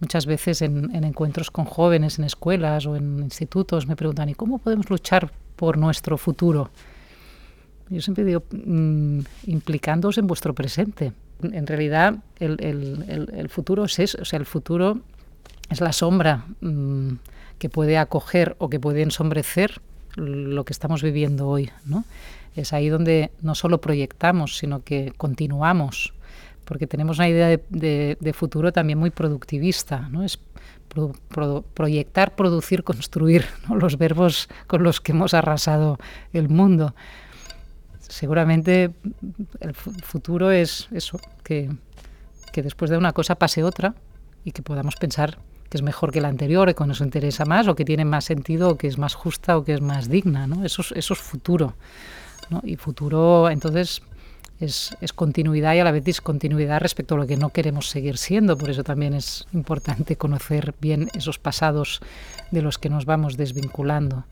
Muchas veces en, encuentros con jóvenes en escuelas o en institutos me preguntan, ¿y cómo podemos luchar por nuestro futuro? Yo siempre digo, mm, implicándoos en vuestro presente. En realidad, el, futuro es eso, o sea, el futuro es la sombra mm, que puede acoger o que puede ensombrecer lo que estamos viviendo hoy, ¿no? Es ahí donde no solo proyectamos, sino que continuamos, porque tenemos una idea de, futuro también muy productivista, ¿no? Es proyectar, producir, construir, los verbos con los que hemos arrasado el mundo. Seguramente el futuro es eso, que, que después de una cosa pase otra y que podamos pensar que es mejor que la anterior, que nos interesa más, o que tiene más sentido, o que es más justa, o que es más digna. ¿no? Eso, es, eso es futuro. ¿no? Y futuro, entonces, es, continuidad y a la vez discontinuidad respecto a lo que no queremos seguir siendo. Por eso también es importante conocer bien esos pasados de los que nos vamos desvinculando.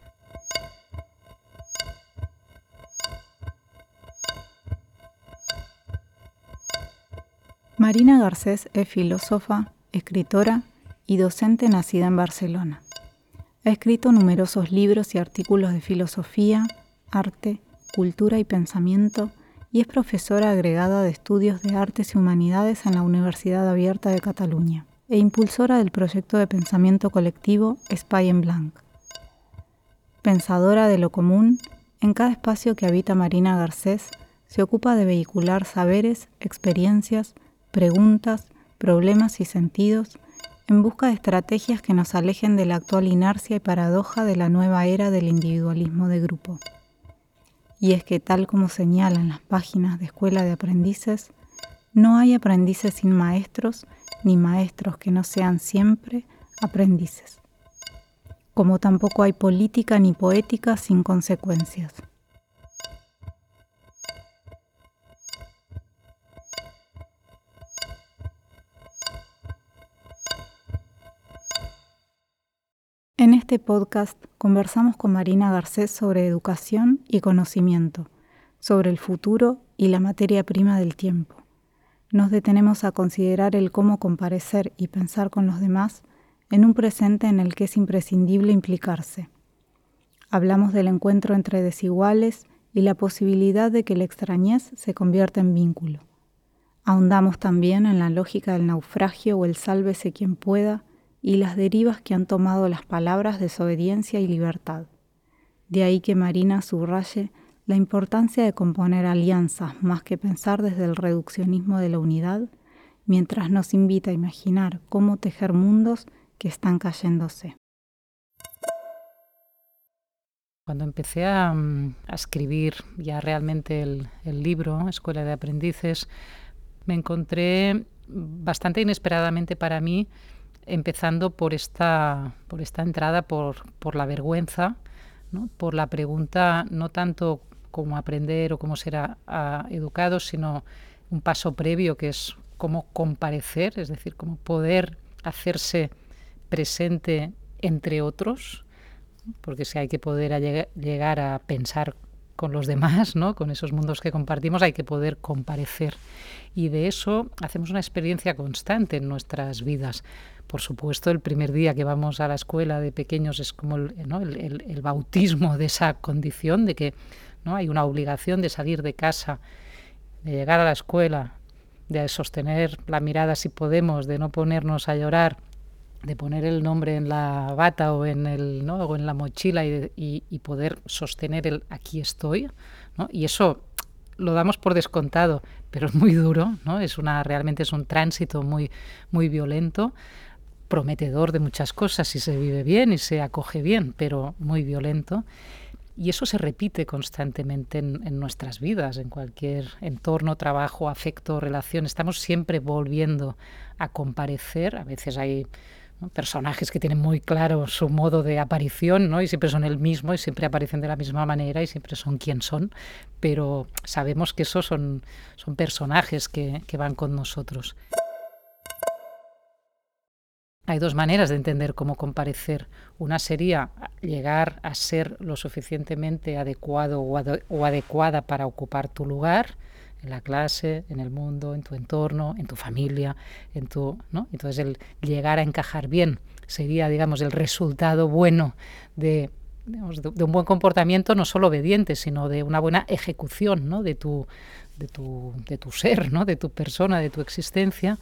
Marina Garcés es filósofa, escritora y docente nacida en Barcelona. Ha escrito numerosos libros y artículos de filosofía, arte, cultura y pensamiento y es profesora agregada de estudios de artes y humanidades en la Universidad Abierta de Cataluña e impulsora del proyecto de pensamiento colectivo Spy en Blanc. Pensadora de lo común, en cada espacio que habita Marina Garcés se ocupa de vehicular saberes, experiencias, preguntas, problemas y sentidos en busca de estrategias que nos alejen de la actual inercia y paradoja de la nueva era del individualismo de grupo. Y es que tal como señalan las páginas de Escuela de Aprendices, no hay aprendices sin maestros, ni maestros que no sean siempre aprendices. Como tampoco hay política ni poética sin consecuencias. En este podcast conversamos con Marina Garcés sobre educación y conocimiento, sobre el futuro y la materia prima del tiempo. Nos detenemos a considerar el cómo comparecer y pensar con los demás en un presente en el que es imprescindible implicarse. Hablamos del encuentro entre desiguales y la posibilidad de que la extrañez se convierta en vínculo. Ahondamos también en la lógica del naufragio o el sálvese quien pueda, y las derivas que han tomado las palabras desobediencia y libertad. De ahí que Marina subraye la importancia de componer alianzas más que pensar desde el reduccionismo de la unidad, mientras nos invita a imaginar cómo tejer mundos que están cayéndose. Cuando empecé a, mm, escribir ya realmente el, el libro, Escuela de Aprendices, me encontré bastante inesperadamente para mí empezando por esta, por esta entrada, por, por la vergüenza, ¿no? por la pregunta no tanto cómo aprender o cómo ser educado, sino un paso previo que es cómo comparecer, es decir, cómo poder hacerse presente entre otros, porque si hay que poder llegar a pensar con los demás, ¿no? con esos mundos que compartimos, hay que poder comparecer. Y de eso hacemos una experiencia constante en nuestras vidas. Por supuesto, el primer día que vamos a la escuela de pequeños es como el, bautismo de esa condición, de que ¿no? hay una obligación de salir de casa, de llegar a la escuela, de sostener la mirada si podemos, de no ponernos a llorar, de poner el nombre en la bata o en, el, ¿no? o en la mochila y, poder sostener el aquí estoy. ¿no? Y eso lo damos por descontado, pero es muy duro, ¿no? Es una, realmente es un tránsito muy, muy violento prometedor de muchas cosas si se vive bien y se acoge bien, pero muy violento. Y eso se repite constantemente en, nuestras vidas, en cualquier entorno, trabajo, afecto, relación. Estamos siempre volviendo a comparecer. A veces hay personajes que tienen muy claro su modo de aparición, ¿no? y siempre son el mismo, y siempre aparecen de la misma manera, y siempre son quien son, pero sabemos que esos son, son personajes que, que van con nosotros. Hay dos maneras de entender cómo comparecer. Una sería llegar a ser lo suficientemente adecuado o, adecuada para ocupar tu lugar, en la clase, en el mundo, en tu entorno, en tu familia, en tu, ¿no? Entonces el llegar a encajar bien sería, digamos, el resultado bueno de, de, un buen comportamiento, no solo obediente, sino de una buena ejecución ¿no? de, tu, de, tu, de tu ser, ¿no? de tu persona, de tu existencia.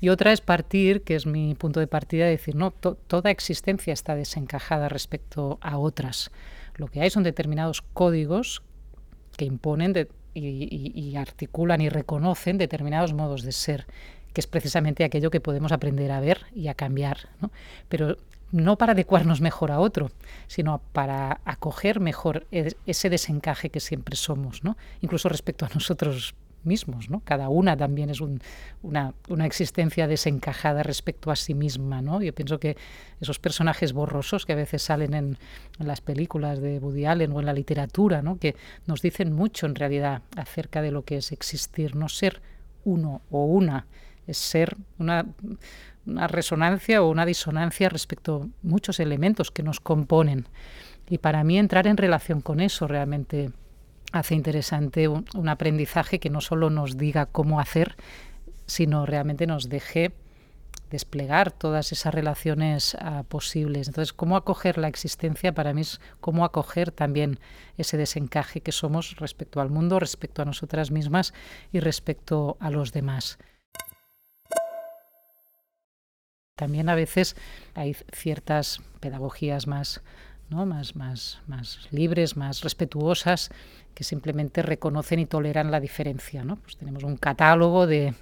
Y otra es partir, que es mi punto de partida, de decir, no, toda existencia está desencajada respecto a otras. Lo que hay son determinados códigos que imponen de, y, articulan y reconocen determinados modos de ser, que es precisamente aquello que podemos aprender a ver y a cambiar. ¿no? Pero no para adecuarnos mejor a otro, sino para acoger mejor e, ese desencaje que siempre somos, ¿no? incluso respecto a nosotros mismos. ¿no? Cada una también es una, existencia desencajada respecto a sí misma. ¿no? Yo pienso que esos personajes borrosos que a veces salen en, las películas de Woody Allen o en la literatura, ¿no? que nos dicen mucho en realidad acerca de lo que es existir, no ser uno o una, es ser una, una resonancia o una disonancia respecto a muchos elementos que nos componen. Y para mí entrar en relación con eso realmente hace interesante un, aprendizaje que no solo nos diga cómo hacer, sino realmente nos deje desplegar todas esas relaciones ah, posibles. Entonces, cómo acoger la existencia para mí es cómo acoger también ese desencaje que somos respecto al mundo, respecto a nosotras mismas y respecto a los demás. También a veces hay ciertas pedagogías más más, más, más libres, más respetuosas, que simplemente reconocen y toleran la diferencia. ¿no? Pues tenemos un catálogo de,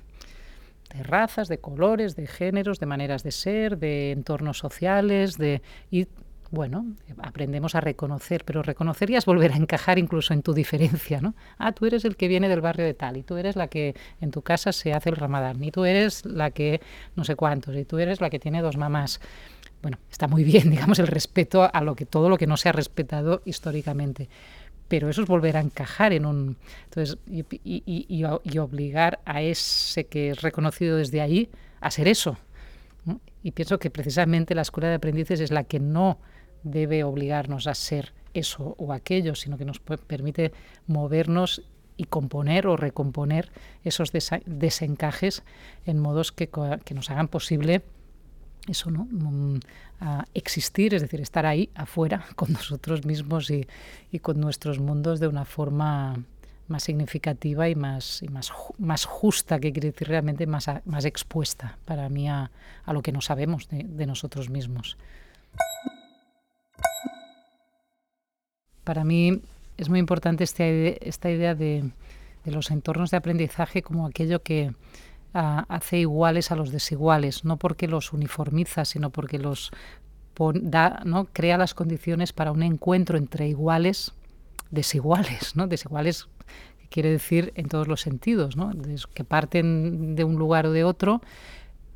de, razas, de colores, de géneros, de maneras de ser, de entornos sociales, de, y bueno, aprendemos a reconocer, pero reconocer ya es volver a encajar incluso en tu diferencia, ¿no? Ah, tú eres el que viene del barrio de tal, y tú eres la que en tu casa se hace el ramadán, y tú eres la que no sé cuántos, y tú eres la que tiene dos mamás bueno, está muy bien, digamos, el respeto a lo que todo lo que no se ha respetado históricamente. Pero eso es volver a encajar en un. Entonces, y, obligar a ese que es reconocido desde ahí a ser eso. Y pienso que precisamente la escuela de aprendices es la que no debe obligarnos a ser eso o aquello, sino que nos permite movernos y componer o recomponer esos desencajes en modos que, que nos hagan posible eso, ¿no? Mm, existir, es decir, estar ahí afuera con nosotros mismos y, con nuestros mundos de una forma más significativa y más, y más, más justa, que quiere decir realmente más, más expuesta para mí a, lo que no sabemos de, nosotros mismos. Para mí es muy importante este, esta idea de los entornos de aprendizaje como aquello que, hace iguales a los desiguales, no porque los uniformiza, sino porque los da, ¿no? crea las condiciones para un encuentro entre iguales desiguales, ¿no? desiguales quiere decir en todos los sentidos, ¿no? que parten de un lugar o de otro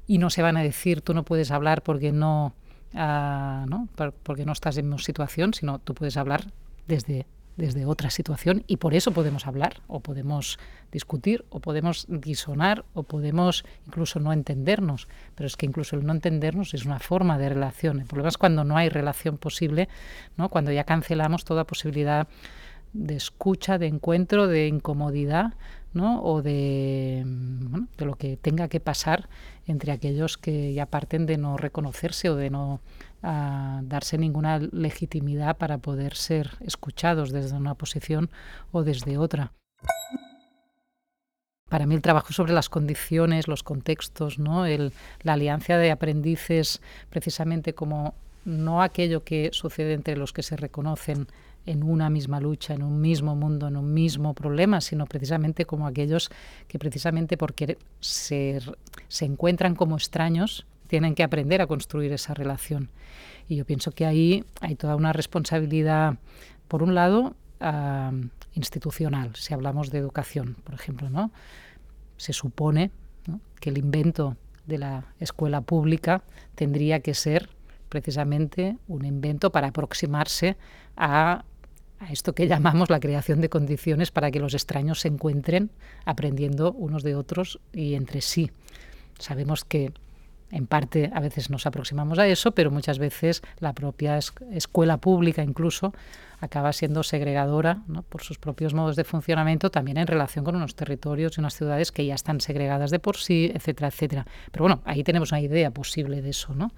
y no se van a decir tú no puedes hablar porque no, ah, ¿no? porque no estás en mi situación, sino tú puedes hablar desde desde otra situación y por eso podemos hablar o podemos discutir o podemos disonar o podemos incluso no entendernos. Pero es que incluso el no entendernos es una forma de relación. El problema es cuando no hay relación posible, cuando ya cancelamos toda posibilidad de escucha, de encuentro, de incomodidad ¿no? o de lo que tenga que pasar entre aquellos que ya parten de no reconocerse o de no a darse ninguna legitimidad para poder ser escuchados desde una posición o desde otra. Para mí el trabajo sobre las condiciones, los contextos, ¿no? la alianza de aprendices precisamente como no aquello que sucede entre los que se reconocen en una misma lucha, en un mismo mundo, en un mismo problema, sino precisamente como aquellos que precisamente porque se, se encuentran como extraños, tienen que aprender a construir esa relación. Y yo pienso que ahí hay toda una responsabilidad, por un lado, institucional, si hablamos de educación, por ejemplo, ¿no? Se supone que el invento de la escuela pública tendría que ser precisamente un invento para aproximarse a, a, esto que llamamos la creación de condiciones para que los extraños se encuentren aprendiendo unos de otros y entre sí. Sabemos que en parte a veces nos aproximamos a eso, pero muchas veces la propia escuela pública incluso acaba siendo segregadora por sus propios modos de funcionamiento, también en relación con unos territorios y unas ciudades que ya están segregadas de por sí, etcétera, etcétera. Pero bueno, ahí tenemos una idea posible de eso, ¿no?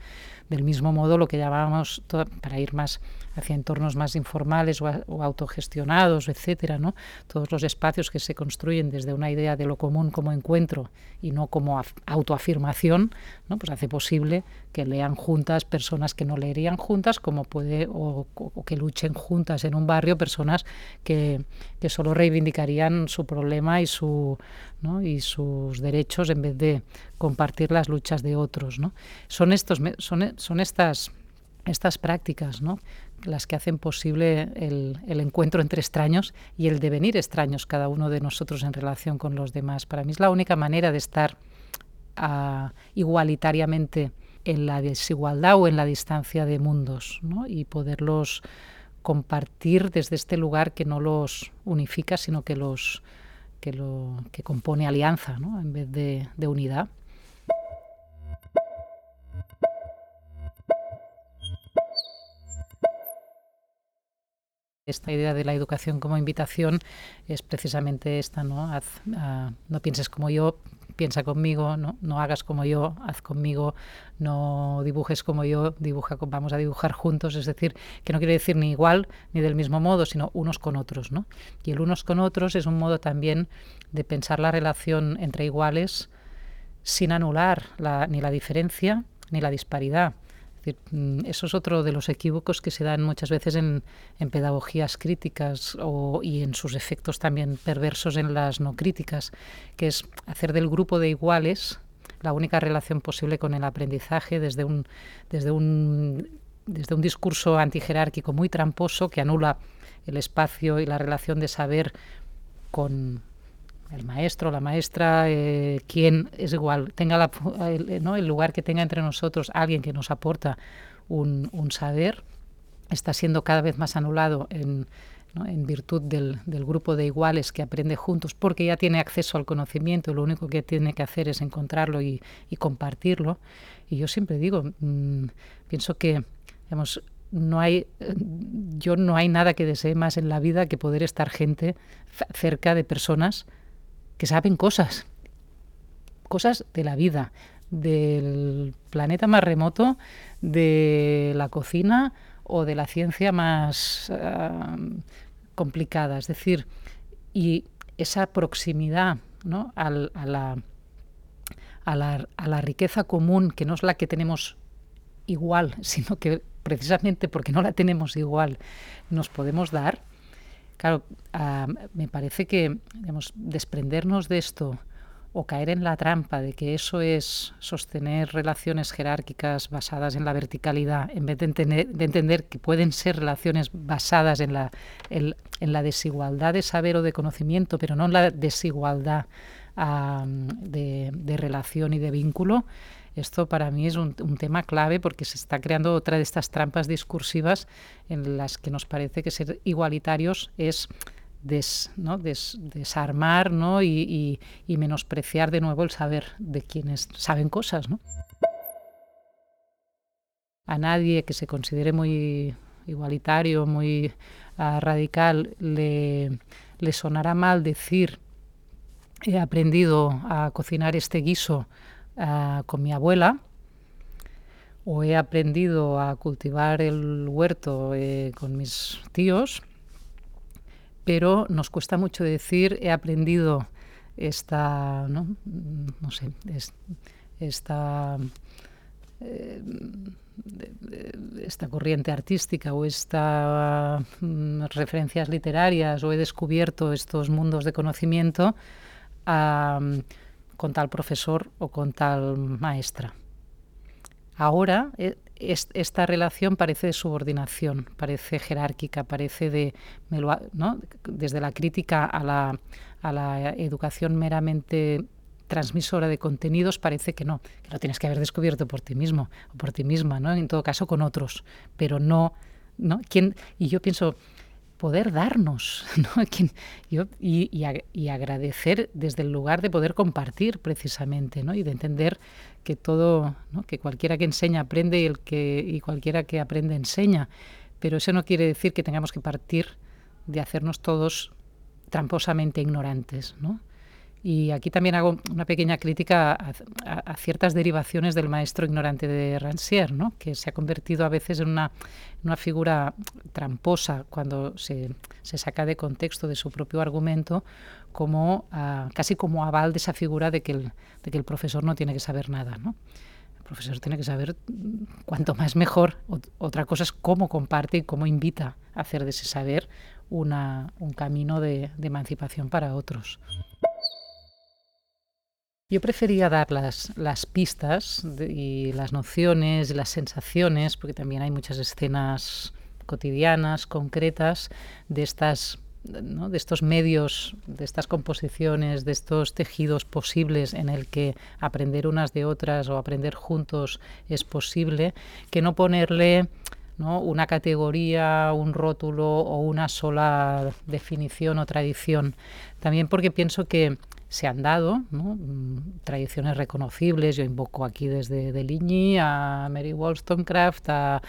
Del mismo modo, lo que llamábamos, para ir más hacia entornos más informales o, autogestionados, etcétera, ¿no? Todos los espacios que se construyen desde una idea de lo común como encuentro y no como autoafirmación, ¿no? Pues hace posible que lean juntas personas que no leerían juntas, como puede, o, que luchen juntas en un barrio personas que, que solo reivindicarían su problema y su ¿no? y sus derechos en vez de compartir las luchas de otros. ¿no? Son, estos, son, son estas, estas prácticas ¿no? las que hacen posible el, el, encuentro entre extraños y el devenir extraños cada uno de nosotros en relación con los demás. Para mí es la única manera de estar igualitariamente en la desigualdad o en la distancia de mundos ¿no? y poderlos compartir desde este lugar que no los unifica, sino que los que, lo, que compone alianza ¿no? en vez de, unidad. Esta idea de la educación como invitación es precisamente esta, ¿no? Uh, no pienses como yo, piensa conmigo, ¿no? no hagas como yo, haz conmigo, no dibujes como yo, dibuja, vamos a dibujar juntos, es decir, que no quiere decir ni igual ni del mismo modo, sino unos con otros, ¿no? Y el unos con otros es un modo también de pensar la relación entre iguales sin anular la, ni la diferencia ni la disparidad. Mm, eso es otro de los equívocos que se dan muchas veces en, pedagogías críticas y en sus efectos también perversos en las no críticas, que es hacer del grupo de iguales la única relación posible con el aprendizaje desde un, desde un, desde un discurso antijerárquico muy tramposo que anula el espacio y la relación de saber con el maestro, la maestra, eh, quien es igual, tenga el, ¿no? el, lugar que tenga entre nosotros alguien que nos aporta un, saber, está siendo cada vez más anulado en, virtud del, grupo de iguales que aprende juntos, porque ya tiene acceso al conocimiento, lo único que tiene que hacer es encontrarlo y, compartirlo. Y yo siempre digo, mmm, pienso que, no hay, yo no hay nada que desee más en la vida que poder estar gente cerca de personas que saben cosas, cosas de la vida, del planeta más remoto, de la cocina o de la ciencia más complicada. Es decir, y esa proximidad ¿no? A, la, a, la, a la riqueza común, que no es la que tenemos igual, sino que precisamente porque no la tenemos igual, nos podemos dar, Claro, uh, me parece que digamos, desprendernos de esto o caer en la trampa de que eso es sostener relaciones jerárquicas basadas en la verticalidad, en vez de entender, de entender que pueden ser relaciones basadas en la, en, la desigualdad de saber o de conocimiento, pero no en la desigualdad de, de relación y de vínculo, esto para mí es un, tema clave porque se está creando otra de estas trampas discursivas en las que nos parece que ser igualitarios es des, ¿no? des, desarmar ¿no? y, y, menospreciar de nuevo el saber de quienes saben cosas. ¿no? A nadie que se considere muy igualitario, muy uh, radical, le, le sonará mal decir he aprendido a cocinar este guiso con mi abuela o he aprendido a cultivar el huerto eh, con mis tíos, pero nos cuesta mucho decir he aprendido esta, no, no sé, es, esta, eh, esta corriente artística o estas uh, referencias literarias o he descubierto estos mundos de conocimiento. Con tal profesor o con tal maestra. Ahora es, esta relación parece de subordinación, parece jerárquica, parece de, desde la crítica a la, a la educación meramente transmisora de contenidos parece que no, que lo tienes que haber descubierto por ti mismo o por ti misma, ¿no? En todo caso con otros, pero no, ¿no? ¿Quién? Y yo pienso, poder darnos ¿no? y, y, agradecer desde el lugar de poder compartir precisamente ¿no? y de entender que todo, ¿no? que cualquiera que enseña aprende y, el que, y cualquiera que aprende enseña. Pero eso no quiere decir que tengamos que partir de hacernos todos tramposamente ignorantes. ¿no? Y aquí también hago una pequeña crítica a, ciertas derivaciones del maestro ignorante de Rancière, ¿no? que se ha convertido a veces en una, una figura tramposa cuando se, se, saca de contexto de su propio argumento, como uh, casi como aval de esa figura de que, el, de que el profesor no tiene que saber nada. ¿no? El profesor tiene que saber cuanto más mejor. otra cosa es cómo comparte y cómo invita a hacer de ese saber una, un camino de, de emancipación para otros. Yo prefería dar las, pistas y las nociones, las sensaciones, porque también hay muchas escenas cotidianas, concretas, de estas de estos medios, de estas composiciones, de estos tejidos posibles en el que aprender unas de otras o aprender juntos es posible, que no ponerle una categoría, un rótulo o una sola definición o tradición. También porque pienso que se han dado, mm, tradiciones reconocibles. Yo invoco aquí desde Deligny a Mary Wollstonecraft, a,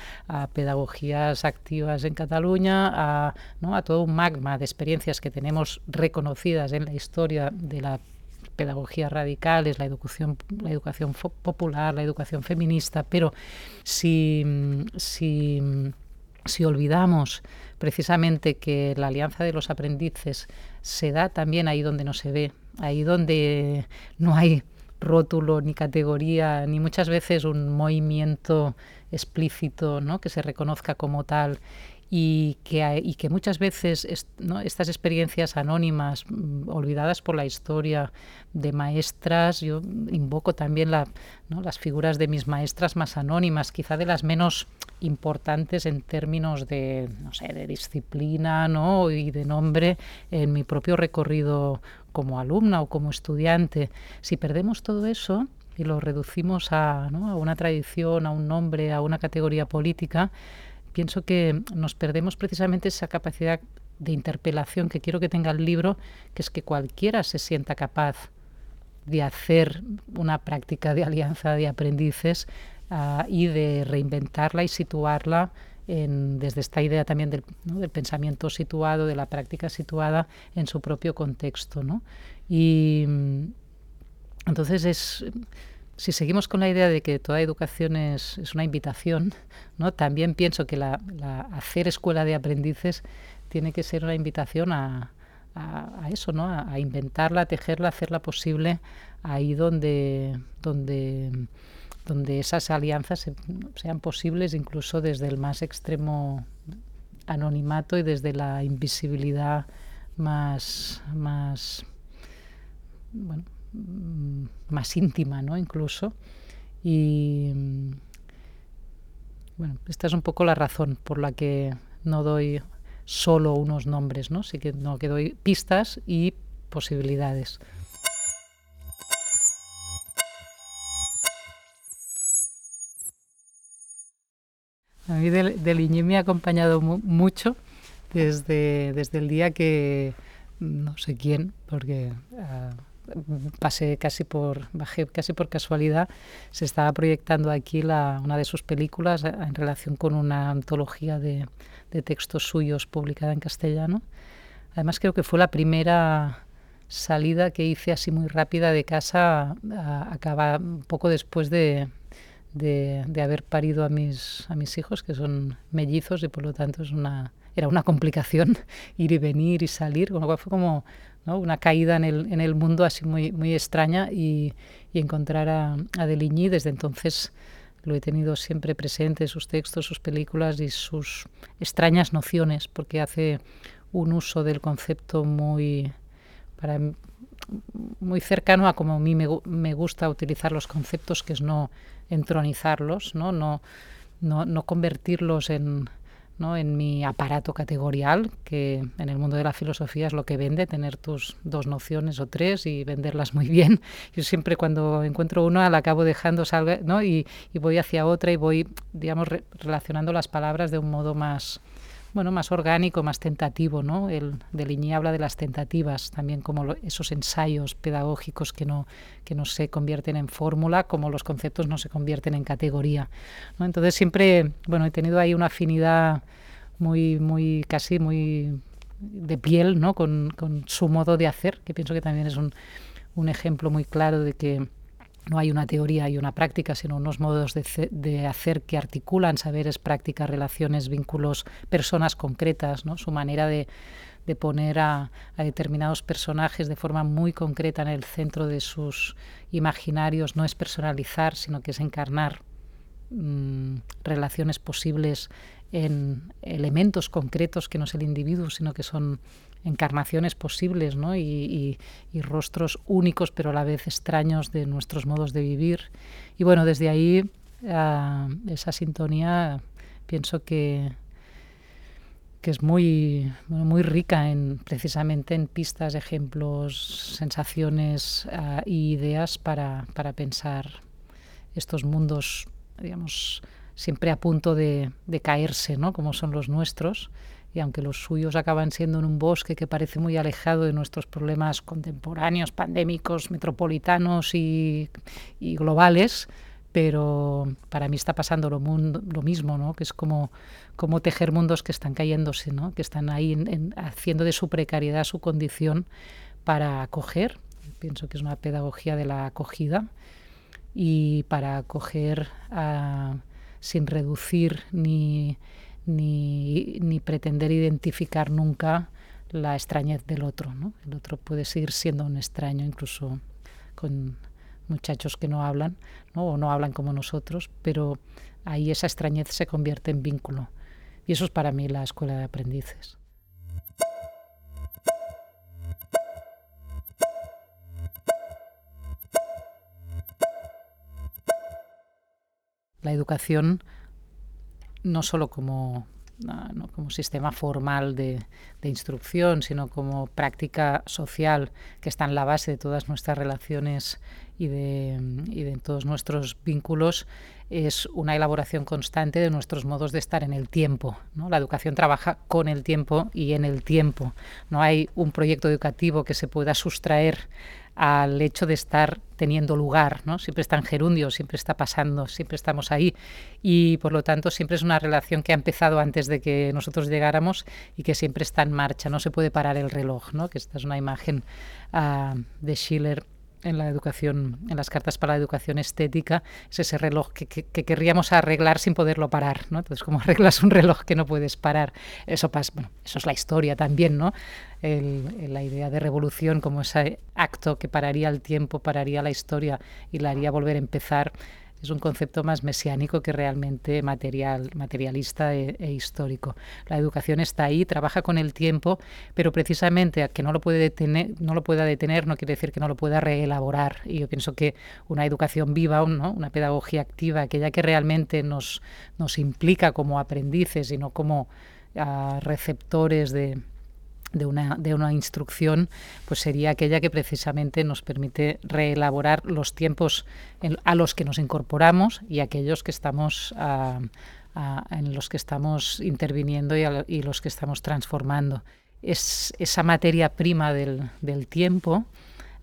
pedagogías activas en Cataluña, a, ¿no? todo un magma de experiencias que tenemos reconocidas en la historia de la pedagogía radical, es la educación, la educación popular, la educación feminista, pero si, si, si olvidamos precisamente que la alianza de los aprendices se da también ahí donde no se ve, ahí donde no hay rótulo ni categoría, ni muchas veces un movimiento explícito ¿no? que se reconozca como tal y que, y que muchas veces estas experiencias anónimas, mm, olvidadas por la historia de maestras, yo invoco también la, las figuras de mis maestras más anónimas, quizá de las menos importantes en términos de, no sé, de disciplina ¿no? y de nombre en mi propio recorrido como alumna o como estudiante. Si perdemos todo eso, y lo reducimos a, una tradición, a un nombre, a una categoría política, pienso que nos perdemos precisamente esa capacidad de interpelación que quiero que tenga el libro, que es que cualquiera se sienta capaz de hacer una práctica de alianza de aprendices uh, y de reinventarla y situarla en, desde esta idea también del, ¿no? del, pensamiento situado, de la práctica situada en su propio contexto. ¿no? Y entonces es si seguimos con la idea de que toda educación es, es una invitación, ¿no? también pienso que la, la, hacer escuela de aprendices tiene que ser una invitación a, a, a eso, ¿no? A, a, inventarla, a tejerla, hacerla posible ahí donde, donde, donde esas alianzas se, sean posibles, incluso desde el más extremo anonimato y desde la invisibilidad más, más bueno, Mm, más íntima, ¿no? Incluso. Y mm, bueno, esta es un poco la razón por la que no doy solo unos nombres, ¿no? Sí que doy pistas y posibilidades. A mí Deligny me ha acompañado mu mucho desde, desde el día que no sé quién, porque uh, pasé casi por, bajé casi por casualidad, se estaba proyectando aquí la, una de sus películas eh, en relación con una antología de, de textos suyos publicada en castellano. Además creo que fue la primera salida que hice así muy rápida de casa, acaba un poco después de, de, haber parido a mis, a mis hijos, que son mellizos y por lo tanto es una, era una complicación ir y venir y salir, con lo cual fue como una caída en el, en el mundo así muy, muy extraña y, y encontrar a, a Deligny. Desde entonces lo he tenido siempre presente, sus textos, sus películas y sus extrañas nociones, porque hace un uso del concepto muy, para, muy cercano a como a mí me, me gusta utilizar los conceptos, que es no entronizarlos, no, no, no, no convertirlos en, ¿no? en mi aparato categorial, que en el mundo de la filosofía es lo que vende, tener tus dos nociones o tres y venderlas muy bien. Yo siempre cuando encuentro una la acabo dejando salga, ¿no? y, y voy hacia otra y voy, digamos, re relacionando las palabras de un modo más, bueno, más orgánico, más tentativo, ¿no? El de habla de las tentativas, también como esos ensayos pedagógicos que no, que no se convierten en fórmula, como los conceptos no se convierten en categoría. Entonces siempre, bueno, he tenido ahí una afinidad muy, muy, casi muy de piel, ¿no? Con, con su modo de hacer, que pienso que también es un, un ejemplo muy claro de que no hay una teoría y una práctica, sino unos modos de, hacer que articulan saberes, prácticas, relaciones, vínculos, personas concretas, ¿no? su manera de, poner a, determinados personajes de forma muy concreta en el centro de sus imaginarios no es personalizar, sino que es encarnar mm, relaciones posibles en elementos concretos que no es el individuo, sino que son encarnaciones posibles ¿no? y, rostros únicos pero a la vez extraños de nuestros modos de vivir. Y bueno, desde ahí esa sintonía pienso que, que es muy, muy rica en, precisamente en pistas, ejemplos, sensaciones e ideas para, para, pensar estos mundos, digamos, siempre a punto de, de caerse, ¿no? como son los nuestros y aunque los suyos acaban siendo en un bosque que parece muy alejado de nuestros problemas contemporáneos, pandémicos, metropolitanos y, globales, pero para mí está pasando lo, mismo, ¿no? que es como, como tejer mundos que están cayéndose, ¿no? que están ahí haciendo de su precariedad su condición para acoger. Pienso que es una pedagogía de la acogida y para acoger sin reducir ni ni, ni pretender identificar nunca la extrañez del otro. ¿no? El otro puede seguir siendo un extraño, incluso con muchachos que no hablan ¿no? o no hablan como nosotros, pero ahí esa extrañez se convierte en vínculo. Y eso es para mí la escuela de aprendices. La educación no solo como, como sistema formal de, instrucción, sino como práctica social que está en la base de todas nuestras relaciones y de, y de todos nuestros vínculos, es una elaboración constante de nuestros modos de estar en el tiempo. ¿no? La educación trabaja con el tiempo y en el tiempo. No hay un proyecto educativo que se pueda sustraer al hecho de estar teniendo lugar, ¿no? Siempre está en gerundio, siempre está pasando, siempre estamos ahí y por lo tanto siempre es una relación que ha empezado antes de que nosotros llegáramos y que siempre está en marcha, no se puede parar el reloj, ¿no? Que esta es una imagen uh, de Schiller en la educación, en las cartas para la educación estética, es ese reloj que, querríamos arreglar sin poderlo parar, ¿no? Entonces, como arreglas un reloj que no puedes parar, eso pasa, bueno, eso es la historia también, ¿no? la idea de revolución como ese acto que pararía el tiempo, pararía la historia y la haría volver a empezar, es un concepto más mesiánico que realmente material, materialista e, e, histórico. La educación está ahí, trabaja con el tiempo, pero precisamente a que no lo, pueda detener no quiere decir que no lo pueda reelaborar. Y yo pienso que una educación viva, ¿no? una pedagogía activa, aquella que realmente nos, nos implica como aprendices y no como uh, receptores de, de una, de una instrucción, pues sería aquella que precisamente nos permite reelaborar los tiempos a los que nos incorporamos y aquellos que estamos en los que estamos interviniendo y, los que estamos transformando. Es esa materia prima del, del tiempo,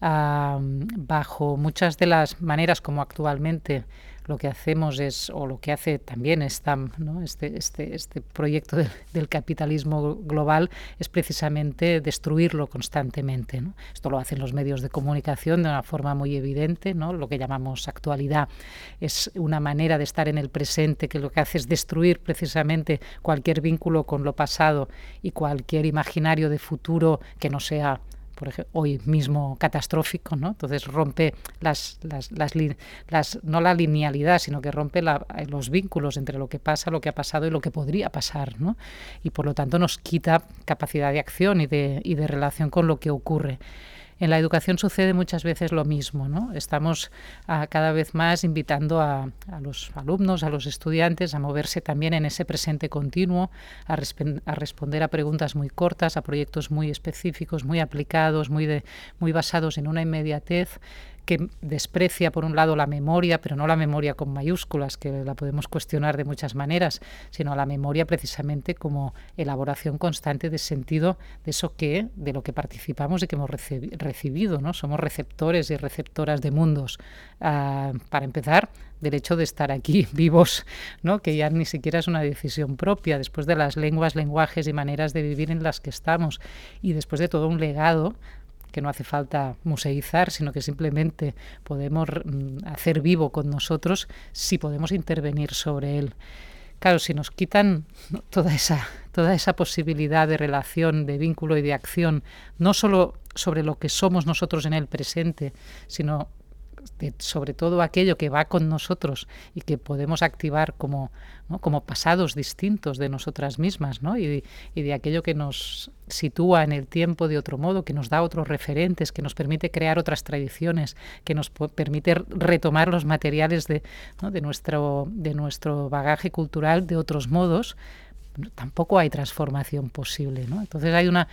bajo muchas de las maneras como actualmente lo que hacemos es, o lo que hace también este, este, este proyecto del, capitalismo global, es precisamente destruirlo constantemente. Esto lo hacen los medios de comunicación de una forma muy evidente, lo que llamamos actualidad. Es una manera de estar en el presente que lo que hace es destruir precisamente cualquier vínculo con lo pasado y cualquier imaginario de futuro que no sea por ejemplo, hoy mismo catastrófico, ¿no? Entonces rompe las, las, las, las no la linealidad, sino que rompe la, los vínculos entre lo que pasa, lo que ha pasado y lo que podría pasar, ¿no? Y por lo tanto nos quita capacidad de acción y de, y de relación con lo que ocurre. En la educación sucede muchas veces lo mismo, ¿no? Estamos ah, cada vez más invitando a, los alumnos, a los estudiantes a moverse también en ese presente continuo, a, a, responder a preguntas muy cortas, a proyectos muy específicos, muy aplicados, muy, de, muy basados en una inmediatez que desprecia por un lado la memoria, pero no la memoria con mayúsculas, que la podemos cuestionar de muchas maneras, sino la memoria precisamente como elaboración constante de sentido de eso que, de lo que participamos y que hemos recibido, ¿no? Somos receptores y receptoras de mundos. Ah, para empezar, del hecho de estar aquí vivos, ¿no? que ya ni siquiera es una decisión propia, después de las lenguas, lenguajes y maneras de vivir en las que estamos, y después de todo un legado que no hace falta museizar, sino que simplemente podemos mm, hacer vivo con nosotros si podemos intervenir sobre él. Claro, si nos quitan toda esa, toda esa posibilidad de relación, de vínculo y de acción, no solo sobre lo que somos nosotros en el presente, sino sobre todo aquello que va con nosotros y que podemos activar como, como pasados distintos de nosotras mismas ¿no? y, de aquello que nos sitúa en el tiempo de otro modo, que nos da otros referentes, que nos permite crear otras tradiciones, que nos permite retomar los materiales de, de, nuestro, de nuestro bagaje cultural de otros modos, tampoco hay transformación posible. ¿no? Entonces hay una,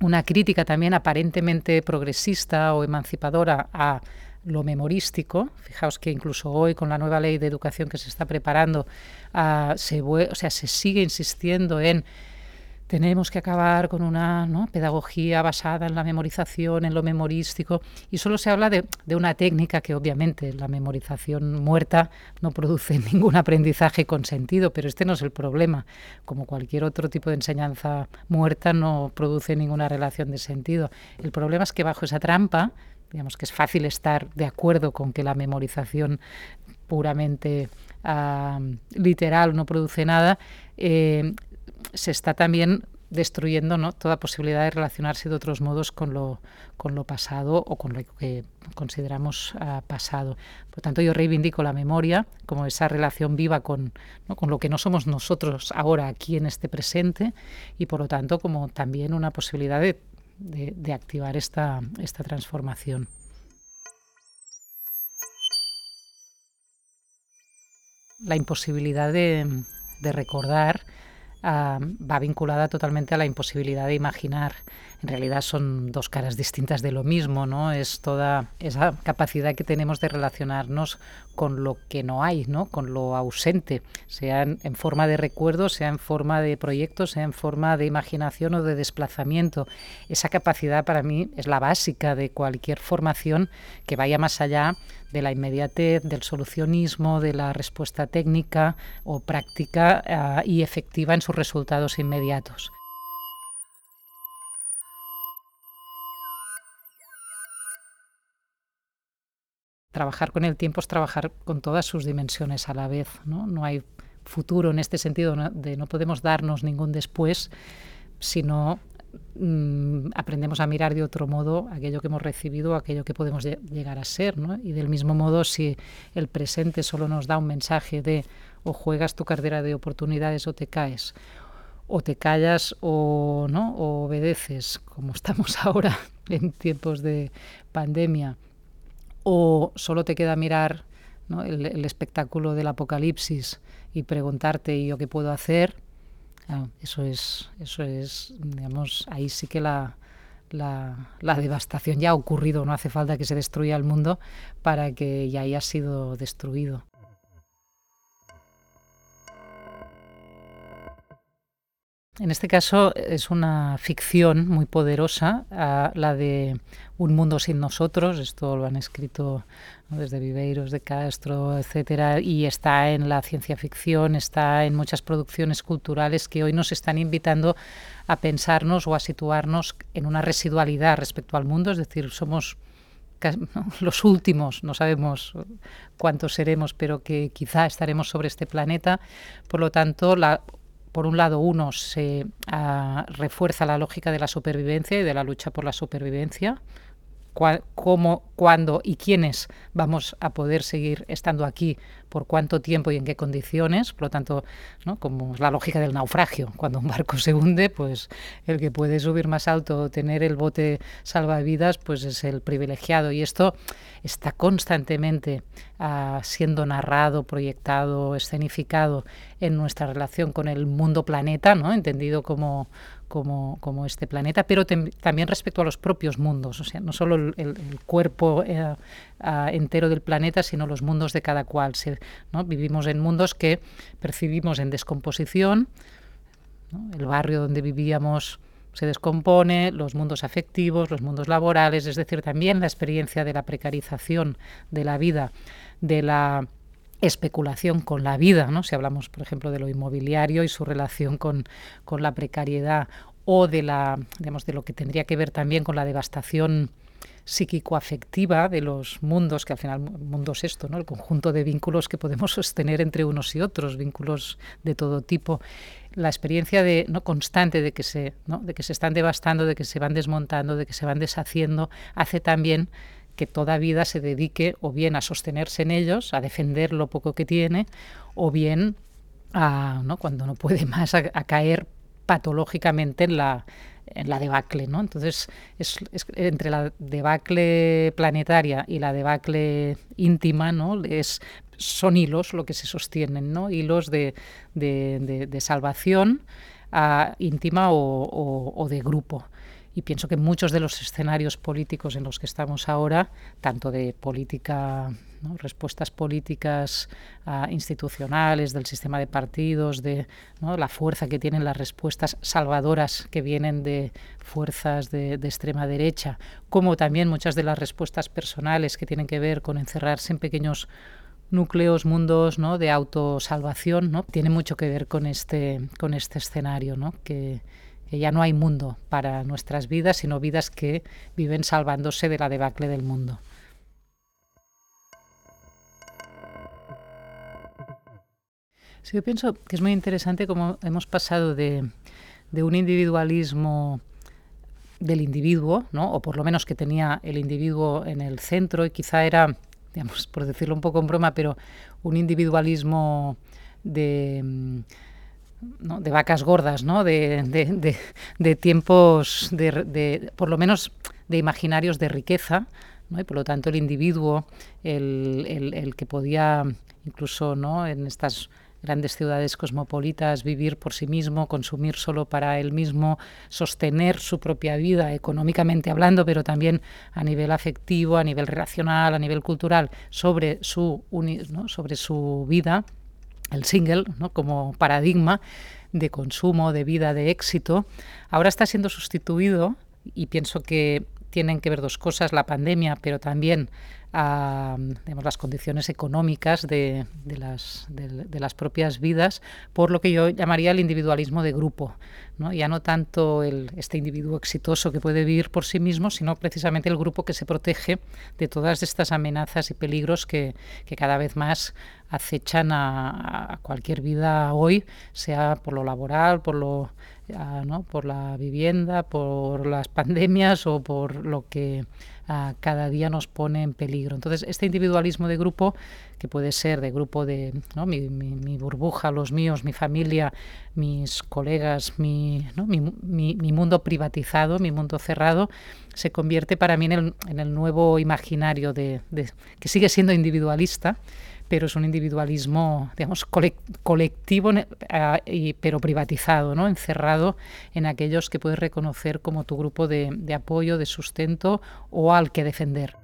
una crítica también aparentemente progresista o emancipadora a lo memorístico. Fijaos que incluso hoy, con la nueva ley de educación que se está preparando, uh, se, o sea, se sigue insistiendo en tenemos que acabar con una pedagogía basada en la memorización, en lo memorístico, y solo se habla de, de, una técnica que obviamente la memorización muerta no produce ningún aprendizaje con sentido, pero este no es el problema. Como cualquier otro tipo de enseñanza muerta no produce ninguna relación de sentido. El problema es que bajo esa trampa digamos que es fácil estar de acuerdo con que la memorización puramente uh, literal no produce nada, eh, se está también destruyendo ¿no? toda posibilidad de relacionarse de otros modos con lo, con lo pasado o con lo que consideramos uh, pasado. Por tanto, yo reivindico la memoria como esa relación viva con, ¿no? con lo que no somos nosotros ahora aquí en este presente y por lo tanto como también una posibilidad de de, activar esta, esta transformación. La imposibilidad de, de recordar uh, va vinculada totalmente a la imposibilidad de imaginar. En realidad son dos caras distintas de lo mismo, ¿no? Es toda esa capacidad que tenemos de relacionarnos con lo que no hay, ¿no? Con lo ausente, sea en, forma de recuerdo, sea en forma de proyectos, sea en forma de imaginación o de desplazamiento. Esa capacidad para mí es la básica de cualquier formación que vaya más allá de la inmediatez, del solucionismo, de la respuesta técnica o práctica uh, y efectiva en sus resultados inmediatos. Trabajar con el tiempo es trabajar con todas sus dimensiones a la vez. No, no hay futuro en este sentido ¿no? de no podemos darnos ningún después, sino mmm, aprendemos a mirar de otro modo aquello que hemos recibido, aquello que podemos llegar a ser. ¿no? Y del mismo modo, si el presente solo nos da un mensaje de o juegas tu cartera de oportunidades o te caes, o te callas o no o obedeces, como estamos ahora en tiempos de pandemia, o solo te queda mirar el, espectáculo del apocalipsis y preguntarte ¿y yo qué puedo hacer? Claro, eso es, eso es, digamos, ahí sí que la, devastación ya ha ocurrido, no hace falta que se destruya el mundo para que ya haya sido destruido. En este caso es una ficción muy poderosa, la de Un mundo sin nosotros, esto lo han escrito desde Viveiros, de Castro, etcétera, y está en la ciencia ficción, está en muchas producciones culturales que hoy nos están invitando a pensarnos o a situarnos en una residualidad respecto al mundo, es decir, somos los últimos, no sabemos cuántos seremos, pero que quizá estaremos sobre este planeta, por lo tanto, la por un lado, uno se uh, refuerza la lógica de la supervivencia y de la lucha por la supervivencia, cómo, cuándo y quiénes vamos a poder seguir estando aquí por cuánto tiempo y en qué condiciones. Por lo tanto, como es la lógica del naufragio, cuando un barco se hunde, pues el que puede subir más alto o tener el bote salvavidas, pues es el privilegiado. Y esto está constantemente uh, siendo narrado, proyectado, escenificado en nuestra relación con el mundo planeta, ¿no? entendido como, como, como este planeta, pero también respecto a los propios mundos, o sea, no solo el, el, el cuerpo eh, entero del planeta, sino los mundos de cada cual. Se, ¿no? Vivimos en mundos que percibimos en descomposición, ¿no? el barrio donde vivíamos se descompone, los mundos afectivos, los mundos laborales, es decir, también la experiencia de la precarización de la vida, de la especulación con la vida, ¿no? si hablamos, por ejemplo, de lo inmobiliario y su relación con, con la precariedad o de, la, digamos, de lo que tendría que ver también con la devastación psíquico-afectiva de los mundos, que al final mundo es esto, ¿no? el conjunto de vínculos que podemos sostener entre unos y otros, vínculos de todo tipo. La experiencia de, ¿no? constante de que, se, ¿no? de que se están devastando, de que se van desmontando, de que se van deshaciendo, hace también que toda vida se dedique o bien a sostenerse en ellos, a defender lo poco que tiene, o bien a, ¿no? cuando no puede más, a, a caer patológicamente en la, en la debacle, ¿no? Entonces, es, es, entre la debacle planetaria y la debacle íntima, ¿no? Es, son hilos lo que se sostienen, ¿no? Hilos de, de, de, salvación uh, íntima o, o de grupo y pienso que muchos de los escenarios políticos en los que estamos ahora, tanto de política, respuestas políticas uh, institucionales, del sistema de partidos, de la fuerza que tienen las respuestas salvadoras que vienen de fuerzas de, de, extrema derecha, como también muchas de las respuestas personales que tienen que ver con encerrarse en pequeños núcleos, mundos ¿no? de autosalvación, ¿no? tiene mucho que ver con este, con este escenario, ¿no? que, que ya no hay mundo para nuestras vidas, sino vidas que viven salvándose de la debacle del mundo. Sí, yo pienso que es muy interesante cómo hemos pasado de, de un individualismo del individuo, ¿no? o por lo menos que tenía el individuo en el centro y quizá era, digamos, por decirlo un poco en broma, pero un individualismo de de vacas gordas, ¿no? de, de, de, de tiempos, de, por lo menos de imaginarios de riqueza, ¿no? y por lo tanto el individuo, el, el, el que podía incluso ¿no? en estas grandes ciudades cosmopolitas, vivir por sí mismo, consumir solo para él mismo, sostener su propia vida económicamente hablando, pero también a nivel afectivo, a nivel relacional, a nivel cultural, sobre su, sobre su vida, el single ¿no? como paradigma de consumo, de vida, de éxito, ahora está siendo sustituido y pienso que tienen que ver dos cosas, la pandemia, pero también a digamos, las condiciones económicas de, de, las, de, de, las propias vidas por lo que yo llamaría el individualismo de grupo. ¿no? Ya no tanto el, este individuo exitoso que puede vivir por sí mismo, sino precisamente el grupo que se protege de todas estas amenazas y peligros que, que cada vez más acechan a, a, cualquier vida hoy, sea por lo laboral, por lo uh, ¿no? por la vivienda, por las pandemias o por lo que uh, cada día nos pone en peligro. Entonces, este individualismo de grupo, que puede ser de grupo de mi, burbuja, los míos, mi familia, mis colegas, mi, mundo privatizado, mi mundo cerrado, se convierte para mí en el, nuevo imaginario de, que sigue siendo individualista, pero es un individualismo, digamos, colectivo, y, pero privatizado, ¿no? encerrado en aquellos que puedes reconocer como tu grupo de, apoyo, de sustento o al que defender.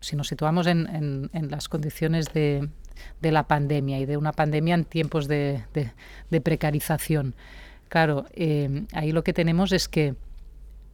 Si nos situamos en, las condiciones de, la pandemia y de una pandemia en tiempos de, de precarización, claro, eh, ahí lo que tenemos es que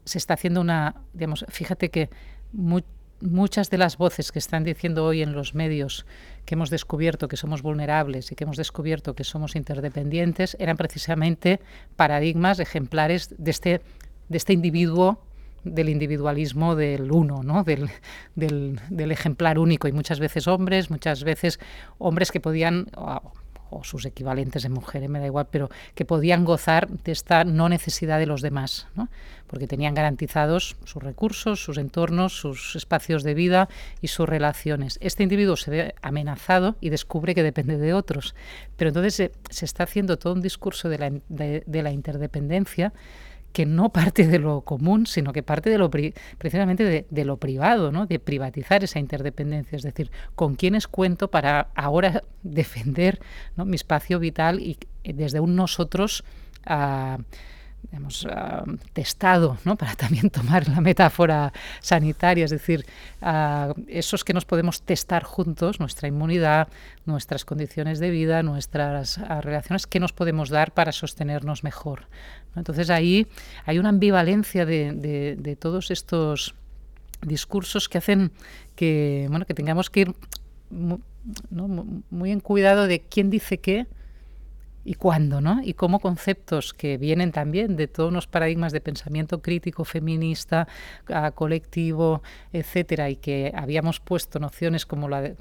se está haciendo una, digamos, fíjate que mu muchas de las voces que están diciendo hoy en los medios que hemos descubierto que somos vulnerables y que hemos descubierto que somos interdependientes eran precisamente paradigmas ejemplares de este, de este individuo del individualismo del uno, ¿no? del, del, del, ejemplar único y muchas veces hombres, muchas veces hombres que podían, o sus equivalentes de mujeres, me da igual, pero que podían gozar de esta no necesidad de los demás, ¿no? porque tenían garantizados sus recursos, sus entornos, sus espacios de vida y sus relaciones. Este individuo se ve amenazado y descubre que depende de otros, pero entonces se, se está haciendo todo un discurso de la, de, de la interdependencia que no parte de lo común, sino que parte de lo precisamente de, lo privado, ¿no? de privatizar esa interdependencia, es decir, con quiénes cuento para ahora defender mi espacio vital y desde un nosotros uh, hemos uh, testado, ¿no? para también tomar la metáfora sanitaria, es decir, uh, esos que nos podemos testar juntos, nuestra inmunidad, nuestras condiciones de vida, nuestras uh, relaciones, que nos podemos dar para sostenernos mejor. Entonces ahí hay una ambivalencia de, todos estos discursos que hacen que, bueno, que tengamos que ir muy en cuidado de quién dice qué, y cuándo, ¿no? Y cómo conceptos que vienen también de todos los paradigmas de pensamiento crítico, feminista, colectivo, etcétera, y que habíamos puesto nociones como la, de,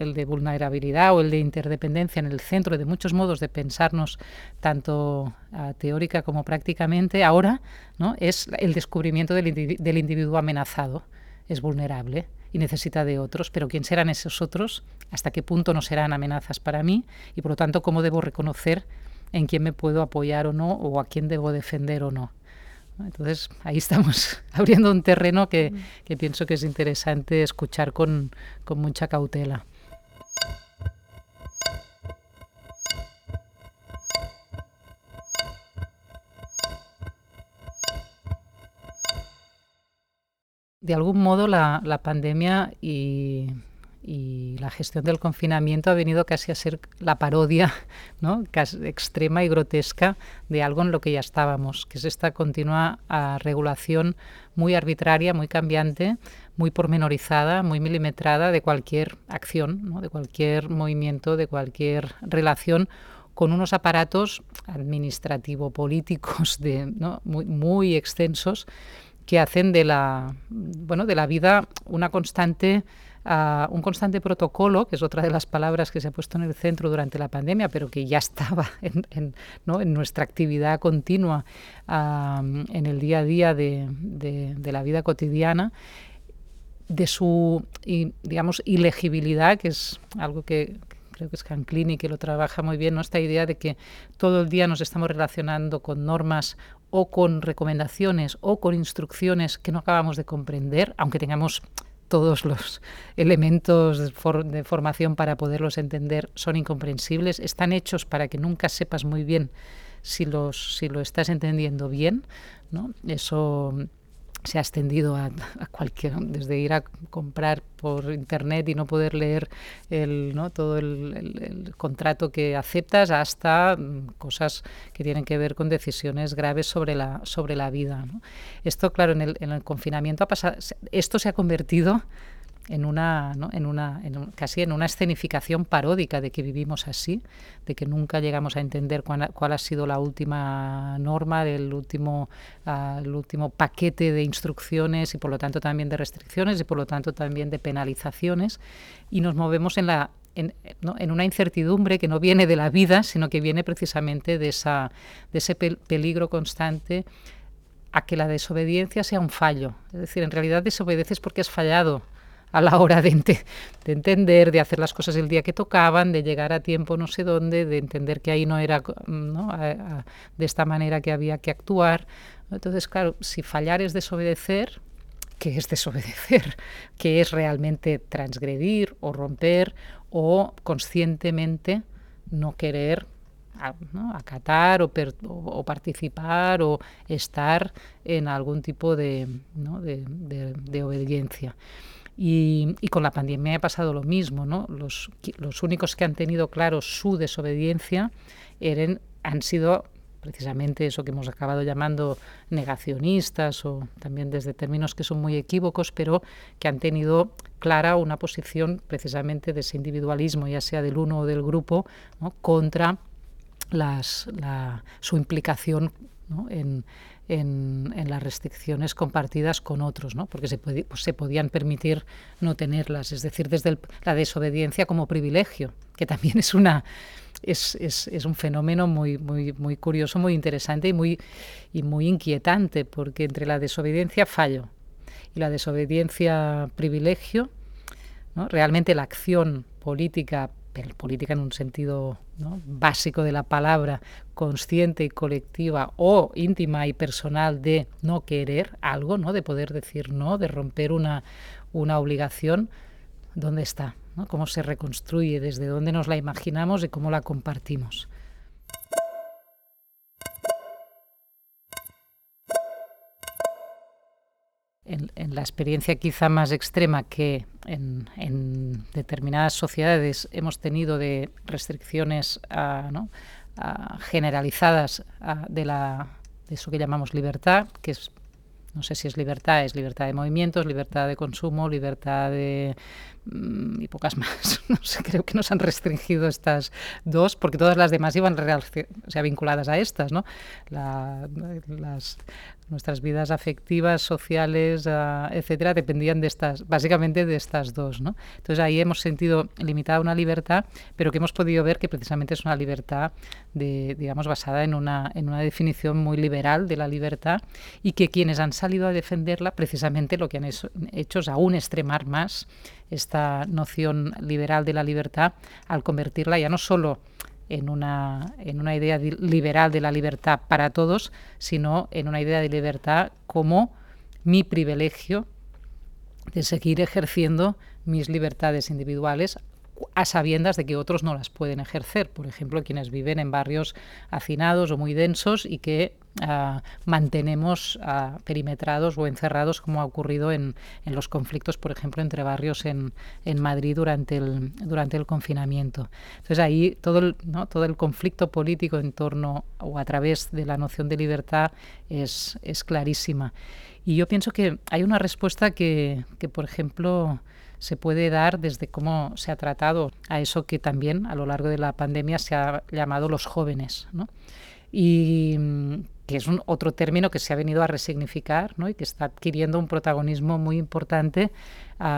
el de vulnerabilidad o el de interdependencia en el centro de muchos modos de pensarnos, tanto uh, teórica como prácticamente, ahora ¿no? es el descubrimiento del, del individuo amenazado, es vulnerable y necesita de otros, pero ¿quién serán esos otros? ¿Hasta qué punto no serán amenazas para mí? Y por lo tanto, ¿cómo debo reconocer en quién me puedo apoyar o no, o a quién debo defender o no? Entonces, ahí estamos abriendo un terreno que, que pienso que es interesante escuchar con, con mucha cautela. De algún modo la, pandemia y, la gestión del confinamiento ha venido casi a ser la parodia ¿no? casi extrema y grotesca de algo en lo que ya estábamos, que es esta continua uh, regulación muy arbitraria, muy cambiante, muy pormenorizada, muy milimetrada de cualquier acción, de cualquier movimiento, de cualquier relación con unos aparatos administrativo-políticos muy, muy extensos que hacen de la, bueno, de la vida una constante, uh, un constante protocolo, que es otra de las palabras que se ha puesto en el centro durante la pandemia, pero que ya estaba en, ¿no? en nuestra actividad continua, en el día a día de, de, la vida cotidiana de su, digamos, ilegibilidad, que es algo que, creo que es Canclini que lo trabaja muy bien, ¿no? esta idea de que todo el día nos estamos relacionando con normas o con recomendaciones o con instrucciones que no acabamos de comprender, aunque tengamos todos los elementos de, for de, formación para poderlos entender, son incomprensibles, están hechos para que nunca sepas muy bien si, los, si lo estás entendiendo bien. ¿no? Eso se ha extendido a, cualquier, desde ir a comprar por internet y no poder leer el, ¿no? todo el, contrato que aceptas hasta mm, cosas que tienen que ver con decisiones graves sobre la, sobre la vida. Esto, claro, en el, en el confinamiento ha pasado, esto se ha convertido en una, ¿no? en una en un, casi en una escenificación paródica de que vivimos así, de que nunca llegamos a entender cuál, cuál ha sido la última norma, el último, uh, el último paquete de instrucciones y por lo tanto también de restricciones y por lo tanto también de penalizaciones y nos movemos en la en, ¿no? en, una incertidumbre que no viene de la vida, sino que viene precisamente de, esa, de ese pe peligro constante a que la desobediencia sea un fallo. Es decir, en realidad desobedeces porque has fallado a la hora de, ente de, entender, de hacer las cosas el día que tocaban, de llegar a tiempo no sé dónde, de entender que ahí no era ¿no? A, a, de esta manera que había que actuar. Entonces, claro, si fallar es desobedecer, ¿qué es desobedecer? ¿Qué es realmente transgredir o romper o conscientemente no querer acatar o, participar o estar en algún tipo de obediencia? Y, con la pandemia ha pasado lo mismo, ¿no? Los, únicos que han tenido claro su desobediencia eran, han sido precisamente eso que hemos acabado llamando negacionistas o también desde términos que son muy equívocos, pero que han tenido clara una posición precisamente de ese individualismo, ya sea del uno o del grupo, contra las, la, su implicación ¿no? en, en, en, las restricciones compartidas con otros, ¿no? porque se, pues se, podían permitir no tenerlas, es decir, desde la desobediencia como privilegio, que también es una, es, es, un fenómeno muy, muy, muy curioso, muy interesante y muy, y muy inquietante, porque entre la desobediencia fallo y la desobediencia privilegio, ¿no? realmente la acción política, política en un sentido básico de la palabra, consciente y colectiva o íntima y personal de no querer algo, ¿no? de poder decir no, de romper una, una obligación, ¿dónde está? ¿no? ¿Cómo se reconstruye? ¿Desde dónde nos la imaginamos y cómo la compartimos? En, la experiencia quizá más extrema que en, determinadas sociedades hemos tenido de restricciones generalizadas de, la, de eso que llamamos libertad, que es no sé si es libertad, es libertad de movimientos, libertad de consumo, libertad de... Mm, y pocas más. No sé, creo que nos han restringido estas dos, porque todas las demás iban o sea, vinculadas a estas, ¿no? las, nuestras vidas afectivas, sociales, uh, etcétera, dependían de estas, básicamente de estas dos, ¿no? Entonces ahí hemos sentido limitada una libertad, pero que hemos podido ver que precisamente es una libertad de, digamos, basada en una, en una definición muy liberal de la libertad y que quienes han salido a defenderla, precisamente lo que han hecho, es aún extremar más esta noción liberal de la libertad al convertirla ya no solo en una, en una idea liberal de la libertad para todos, sino en una idea de libertad como mi privilegio de seguir ejerciendo mis libertades individuales a sabiendas de que otros no las pueden ejercer. Por ejemplo, quienes viven en barrios hacinados o muy densos y que uh, mantenemos uh, perimetrados o encerrados, como ha ocurrido en, en, los conflictos, por ejemplo, entre barrios en, en, Madrid durante el, durante el confinamiento. Entonces ahí todo el, ¿no? todo el conflicto político en torno o a través de la noción de libertad es, es clarísima. Y yo pienso que hay una respuesta que, que por ejemplo, se puede dar desde cómo se ha tratado a eso que también a lo largo de la pandemia se ha llamado los jóvenes. ¿no? Y mm, que es un otro término que se ha venido a resignificar ¿no? y que está adquiriendo un protagonismo muy importante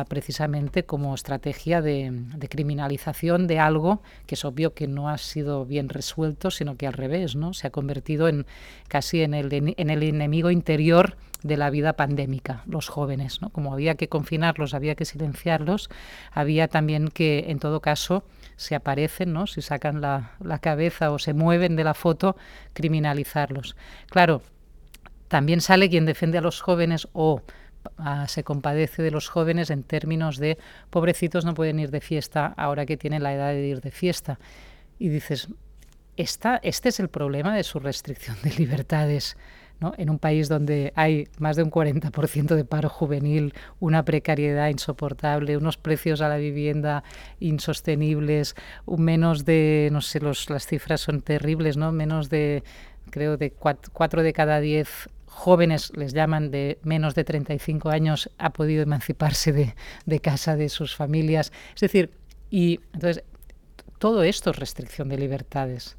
precisamente como estrategia de, de, criminalización de algo que es obvio que no ha sido bien resuelto, sino que al revés, ¿no? se ha convertido en casi en el, en el enemigo interior de la vida pandémica, los jóvenes. ¿no? Como había que confinarlos, había que silenciarlos, había también que, en todo caso, si aparecen, ¿no? si sacan la, la cabeza o se mueven de la foto, criminalizarlos. Claro, también sale quien defiende a los jóvenes o ah, se compadece de los jóvenes en términos de pobrecitos no pueden ir de fiesta ahora que tienen la edad de ir de fiesta. Y dices, esta, este es el problema de su restricción de libertades en un país donde hay más de un 40% de paro juvenil, una precariedad insoportable, unos precios a la vivienda insostenibles, menos de, no sé, los, las cifras son terribles, ¿no? menos de, creo, de 4 de cada 10 jóvenes, les llaman de menos de 35 años, ha podido emanciparse de, casa, de sus familias. Es decir, y entonces todo esto es restricción de libertades.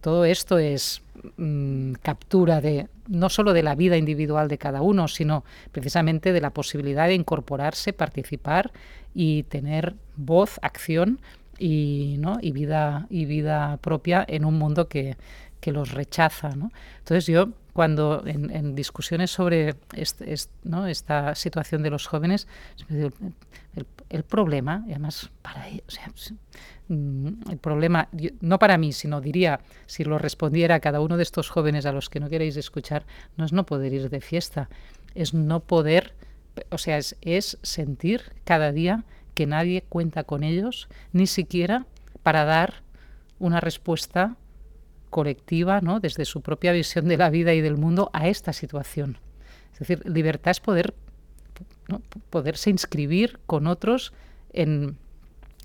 Todo esto es mmm, captura de no solo de la vida individual de cada uno, sino precisamente de la posibilidad de incorporarse, participar y tener voz, acción y, ¿no? y, vida, y vida propia en un mundo que, que los rechaza. ¿no? Entonces yo cuando en, en discusiones sobre este, ¿no? esta situación de los jóvenes, el, problema, y además para o sea, Mm, el problema, no para mí, sino diría, si lo respondiera cada uno de estos jóvenes a los que no queréis escuchar, no es no poder ir de fiesta, es no poder, o sea, es sentir cada día que nadie cuenta con ellos, ni siquiera para dar una respuesta colectiva, ¿no? desde su propia visión de la vida y del mundo, a esta situación. Es decir, libertad es poder, ¿no? poderse inscribir con otros en,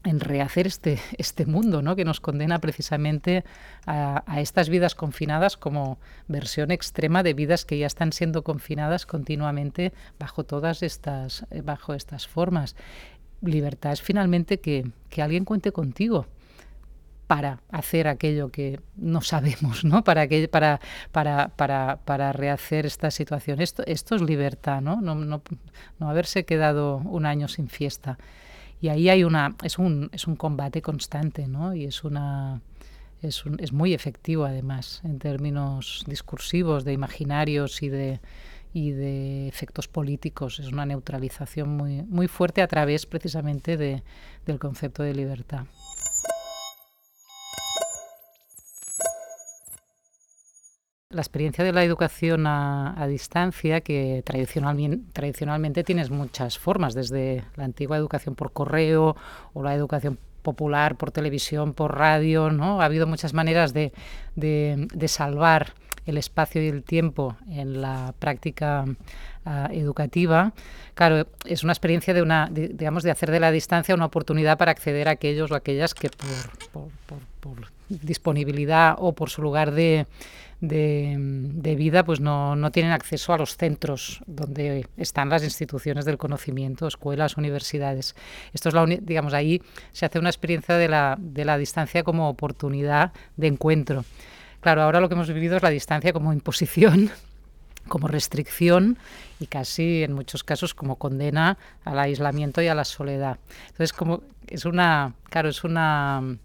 en rehacer este, este mundo ¿no? que nos condena precisamente a, a, estas vidas confinadas como versión extrema de vidas que ya están siendo confinadas continuamente bajo todas estas, eh, bajo estas formas. Libertad es finalmente que, que alguien cuente contigo para hacer aquello que no sabemos, ¿no? Para, que, para, para, para, para rehacer esta situación. Esto, esto es libertad, ¿no? No, no, no haberse quedado un año sin fiesta. Y ahí hay una, es un, es un combate constante, ¿no? Y es una, es, es muy efectivo además en términos discursivos, de imaginarios y de, y de efectos políticos. Es una neutralización muy, muy fuerte a través precisamente de, del concepto de libertad. La experiencia de la educación a, distancia, que tradicionalmente, tienes muchas formas, desde la antigua educación por correo o la educación popular por televisión, por radio, ¿no? Ha habido muchas maneras de, salvar el espacio y el tiempo en la práctica uh, educativa. Claro, es una experiencia de una, digamos, de hacer de la distancia una oportunidad para acceder a aquellos o aquellas que por disponibilidad o por su lugar de, de, vida pues no, no, tienen acceso a los centros donde están las instituciones del conocimiento, escuelas, universidades. Esto es la digamos, ahí se hace una experiencia de la, de la distancia como oportunidad de encuentro. Claro, ahora lo que hemos vivido es la distancia como imposición como restricción y casi en muchos casos como condena al aislamiento y a la soledad. Entonces, como es una, claro, es una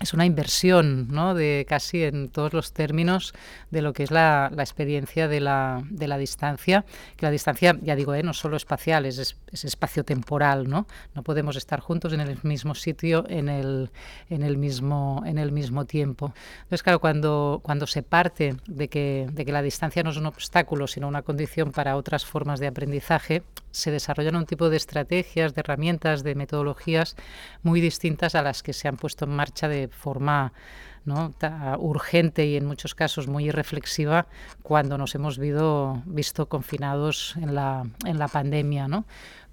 es una inversión, ¿no? De casi en todos los términos de lo que es la, experiencia de la, de la, distancia. Que la distancia, ya digo, ¿eh? no solo espacial, es, es, espacio-temporal, ¿no? No podemos estar juntos en el mismo sitio en el, en el, mismo, en el mismo tiempo. Entonces, claro, cuando, cuando se parte de que, de que la distancia no es un obstáculo, sino una condición para otras formas de aprendizaje, se desarrollan un tipo de estrategias, de herramientas, de metodologías muy distintas a las que se han puesto en marcha de forma ¿no? urgente y en muchos casos muy irreflexiva cuando nos hemos visto, confinados en la, pandemia,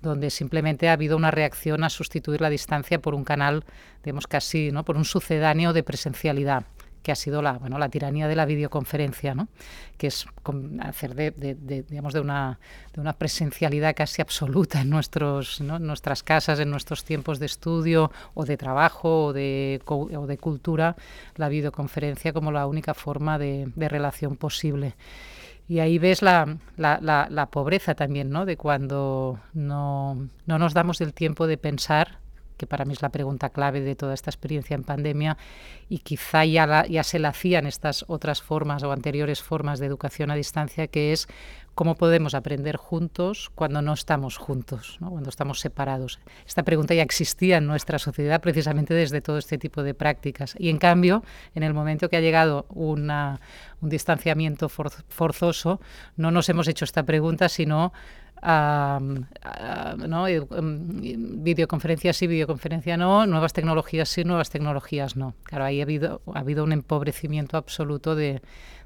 donde simplemente ha habido una reacción a sustituir la distancia por un canal, digamos casi, por un sucedáneo de presencialidad que ha sido la, bueno, la tiranía de la videoconferencia, ¿no? que es hacer de, de, digamos, de, una, de una presencialidad casi absoluta en nuestros, ¿no? nuestras casas, en nuestros tiempos de estudio o de trabajo o de, o de cultura, la videoconferencia como la única forma de, relación posible. Y ahí ves la, la, la, la, pobreza también, ¿no? De cuando no, no nos damos el tiempo de pensar que para mí es la pregunta clave de toda esta experiencia en pandemia, y quizá ya, ya se la hacían estas otras formas o anteriores formas de educación a distancia, que es cómo podemos aprender juntos cuando no estamos juntos, cuando estamos separados. Esta pregunta ya existía en nuestra sociedad precisamente desde todo este tipo de prácticas. Y en cambio, en el momento que ha llegado una, un distanciamiento forzoso, no nos hemos hecho esta pregunta, sino ¿no? Em, videoconferencia sí, videoconferencia no, nuevas tecnologías sí, nuevas tecnologías no. Claro, ahí ha habido, ha habido un empobrecimiento absoluto de,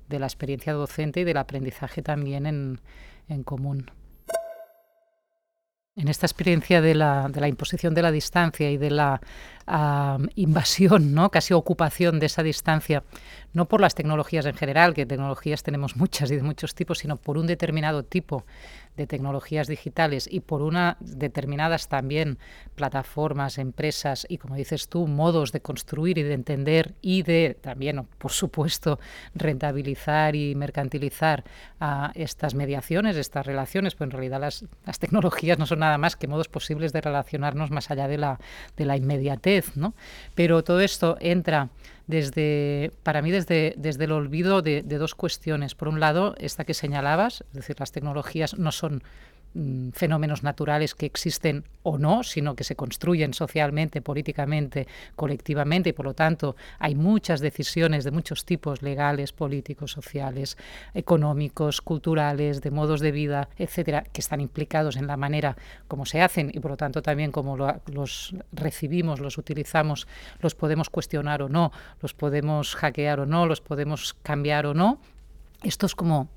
la experiencia docente y del aprendizaje también en, común. En esta experiencia de la, imposición de la distancia y de la uh, invasión, ¿no? casi ocupación de esa distancia, no por las tecnologías en general, que tecnologías tenemos muchas y de muchos tipos, sino por un determinado tipo de tecnologías digitales y por una determinadas también plataformas, empresas y, como dices tú, modos de construir y de entender y de también, por supuesto, rentabilizar y mercantilizar estas mediaciones, estas relaciones, pues en realidad las, las, tecnologías no son nada más que modos posibles de relacionarnos más allá de la, de la inmediatez, ¿no? Pero todo esto entra desde, para mí desde, desde el olvido de, de dos cuestiones. Por un lado, esta que señalabas, es decir, las tecnologías no son Mm, fenómenos naturales que existen o no, sino que se construyen socialmente, políticamente, colectivamente, y por lo tanto hay muchas decisiones de muchos tipos, legales, políticos, sociales, económicos, culturales, de modos de vida, etcétera, que están implicados en la manera como se hacen y por lo tanto también como lo, los recibimos, los utilizamos, los podemos cuestionar o no, los podemos hackear o no, los podemos cambiar o no. Esto es como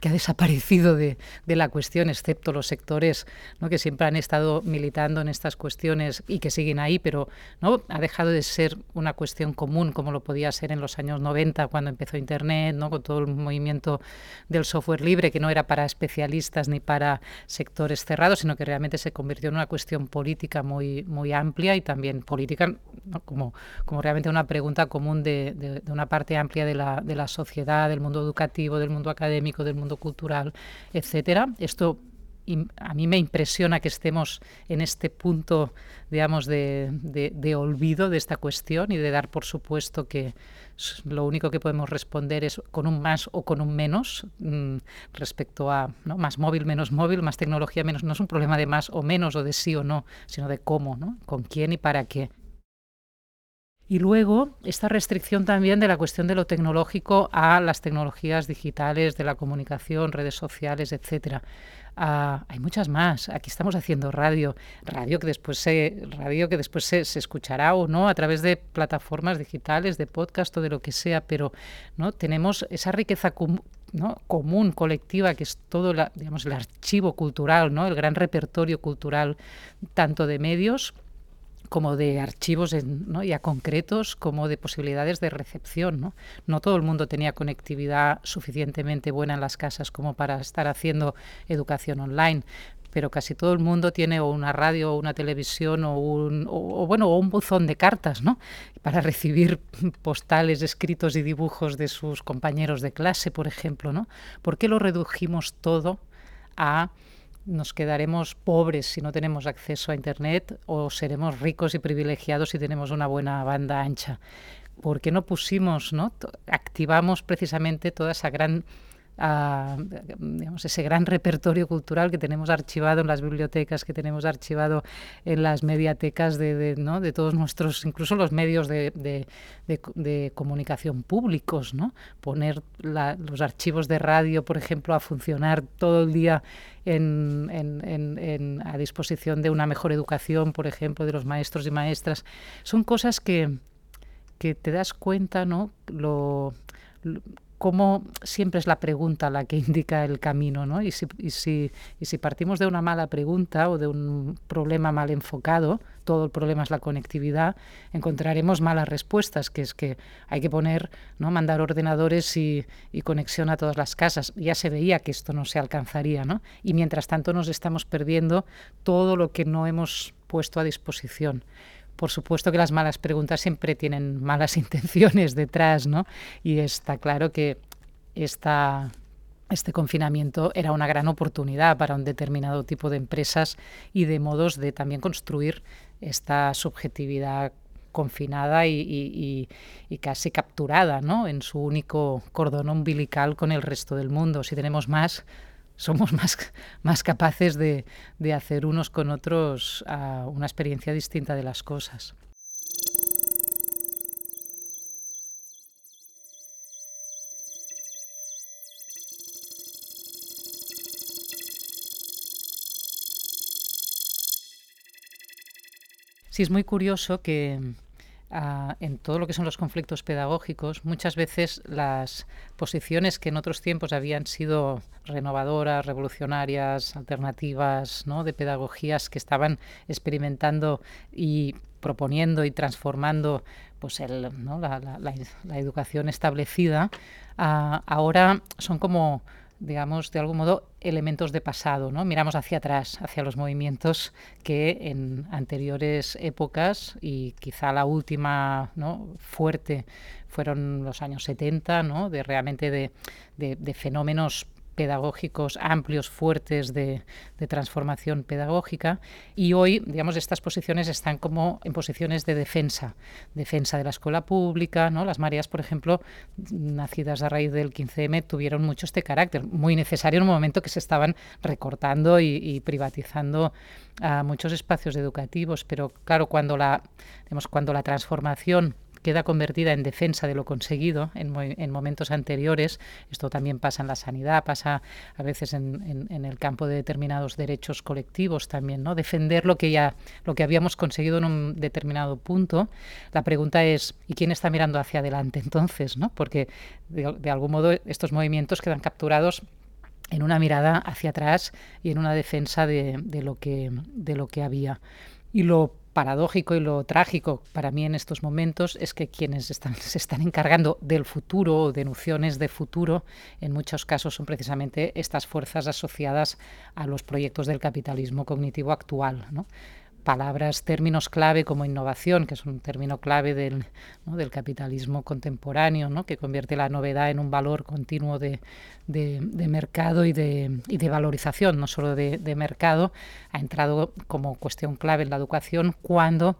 que ha desaparecido de, de, la cuestión, excepto los sectores ¿no? que siempre han estado militando en estas cuestiones y que siguen ahí, pero no ha dejado de ser una cuestión común como lo podía ser en los años 90 cuando empezó Internet, ¿no? con todo el movimiento del software libre, que no era para especialistas ni para sectores cerrados, sino que realmente se convirtió en una cuestión política muy, muy amplia y también política como, como realmente una pregunta común de, de, de una parte amplia de la, de la sociedad, del mundo educativo, del mundo académico, del mundo cultural, etcétera. Esto a mí me impresiona que estemos en este punto, digamos, de, olvido de esta cuestión y de dar por supuesto que lo único que podemos responder es con un más o con un menos mm, respecto a ¿no? más móvil, menos móvil, más tecnología, menos. No es un problema de más o menos o de sí o no, sino de cómo, ¿no? con quién y para qué. Y luego esta restricción también de la cuestión de lo tecnológico a las tecnologías digitales, de la comunicación, redes sociales, etcétera. Ah, hay muchas más. Aquí estamos haciendo radio, radio que después se, radio que después se, escuchará o no a través de plataformas digitales, de podcast o de lo que sea, pero no tenemos esa riqueza común, colectiva, que es todo digamos, el archivo cultural, ¿no? el gran repertorio cultural, tanto de medios como de archivos ¿no? ya concretos, como de posibilidades de recepción. ¿no? no todo el mundo tenía conectividad suficientemente buena en las casas como para estar haciendo educación online, pero casi todo el mundo tiene o una radio o una televisión o un o, bueno o un buzón de cartas no para recibir postales escritos y dibujos de sus compañeros de clase por ejemplo no por qué lo redujimos todo a nos quedaremos pobres si no tenemos acceso a Internet o seremos ricos y privilegiados si tenemos una buena banda ancha. ¿Por qué no pusimos, no? activamos precisamente toda esa gran a digamos, ese gran repertorio cultural que tenemos archivado en las bibliotecas, que tenemos archivado en las mediatecas de, ¿no? de todos nuestros, incluso los medios de, de, comunicación públicos, ¿no? poner los archivos de radio, por ejemplo, a funcionar todo el día en, en, en, a disposición de una mejor educación, por ejemplo, de los maestros y maestras. Son cosas que, que te das cuenta, ¿no? Lo, cómo siempre es la pregunta la que indica el camino, ¿no? Y si, y si, y si partimos de una mala pregunta o de un problema mal enfocado, todo el problema es la conectividad, encontraremos malas respuestas, que es que hay que poner, ¿no? mandar ordenadores y, conexión a todas las casas. Ya se veía que esto no se alcanzaría, ¿no? Y mientras tanto nos estamos perdiendo todo lo que no hemos puesto a disposición por supuesto que las malas preguntas siempre tienen malas intenciones detrás, ¿no? Y está claro que esta, este confinamiento era una gran oportunidad para un determinado tipo de empresas y de modos de también construir esta subjetividad confinada y, y, casi capturada ¿no? en su único cordón umbilical con el resto del mundo. Si tenemos más, somos más, más capaces de, de hacer unos con otros uh, una experiencia distinta de las cosas. Sí, es muy curioso que, en todo lo que son los conflictos pedagógicos, muchas veces las posiciones que en otros tiempos habían sido renovadoras, revolucionarias, alternativas, ¿no? de pedagogías que estaban experimentando y proponiendo y transformando pues el, ¿no? la, educación establecida, ahora son como digamos, de algún modo, elementos de pasado, ¿no? Miramos hacia atrás, hacia los movimientos que en anteriores épocas y quizá la última, ¿no? fuerte fueron los años 70, ¿no? De realmente de, de, de fenómenos pedagógicos amplios, fuertes de, transformación pedagógica y hoy, digamos, estas posiciones están como en posiciones de defensa, defensa de la escuela pública, ¿no? Las mareas, por ejemplo, nacidas a raíz del 15M, tuvieron mucho este carácter, muy necesario en un momento que se estaban recortando y, privatizando a muchos espacios educativos, pero claro, cuando la, cuando la transformación queda convertida en defensa de lo conseguido en, en, momentos anteriores. Esto también pasa en la sanidad, pasa a veces en, el campo de determinados derechos colectivos también, ¿no? Defender lo que ya lo que habíamos conseguido en un determinado punto. La pregunta es ¿y quién está mirando hacia adelante entonces, no? Porque de, de algún modo estos movimientos quedan capturados en una mirada hacia atrás y en una defensa de, de, lo, que, de lo que había. Y lo paradójico y lo trágico para mí en estos momentos es que quienes están, se están encargando del futuro o de nociones de futuro, en muchos casos son precisamente estas fuerzas asociadas a los proyectos del capitalismo cognitivo actual. ¿no? Palabras, términos clave como innovación, que es un término clave del, del capitalismo contemporáneo, ¿no? que convierte la novedad en un valor continuo de, de, mercado y de, y de, valorización, no solo de, mercado, ha entrado como cuestión clave en la educación cuando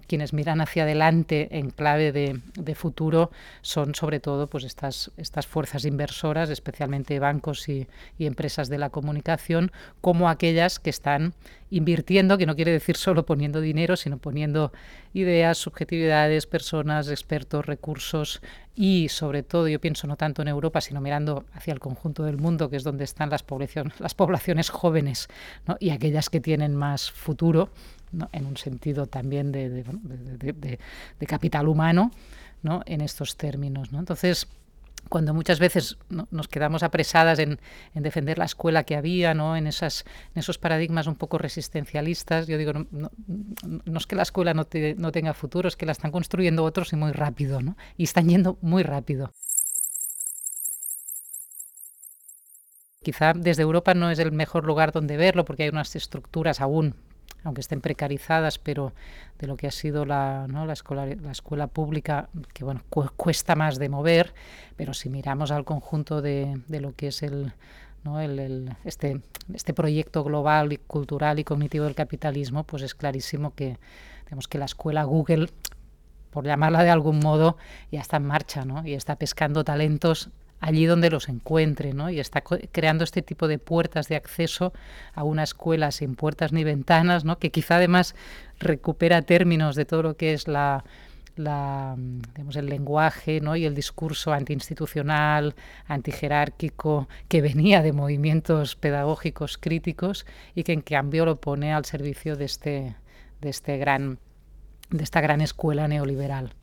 quienes miran hacia adelante en clave de, futuro son sobre todo pues estas, estas fuerzas inversoras, especialmente bancos y, empresas de la comunicación, como aquellas que están invirtiendo, que no quiere decir solo poniendo dinero, sino poniendo ideas, subjetividades, personas, expertos, recursos y sobre todo yo pienso no tanto en Europa, sino mirando hacia el conjunto del mundo, que es donde están las, población, las poblaciones jóvenes y aquellas que tienen más futuro, en un sentido también de, capital humano, ¿no? en estos términos. ¿no? Entonces, cuando muchas veces nos quedamos apresadas en, defender la escuela que había, ¿no? En, esas, en esos paradigmas un poco resistencialistas, yo digo, no, es que la escuela no, no, tenga futuro, es que la están construyendo otros y muy rápido, ¿no? y están yendo muy rápido. Quizá desde Europa no es el mejor lugar donde verlo porque hay unas estructuras aún aunque estén precarizadas, pero de lo que ha sido la, la, escuela, la escuela pública, que bueno, cuesta más de mover, pero si miramos al conjunto de, de lo que es el, ¿no? el, el, este, este proyecto global y cultural y cognitivo del capitalismo, pues es clarísimo que, digamos, que la escuela Google por llamarla de algún modo, ya está en marcha, ¿no? Y está pescando talentos allí donde los encuentre, ¿no? Y está creando este tipo de puertas de acceso a una escuela sin puertas ni ventanas, ¿no? Que quizá además recupera términos de todo lo que es la, digamos, el lenguaje ¿no? y el discurso antiinstitucional, antijerárquico, que venía de movimientos pedagógicos críticos y que en cambio lo pone al servicio de, este, de, este gran, de esta gran escuela neoliberal.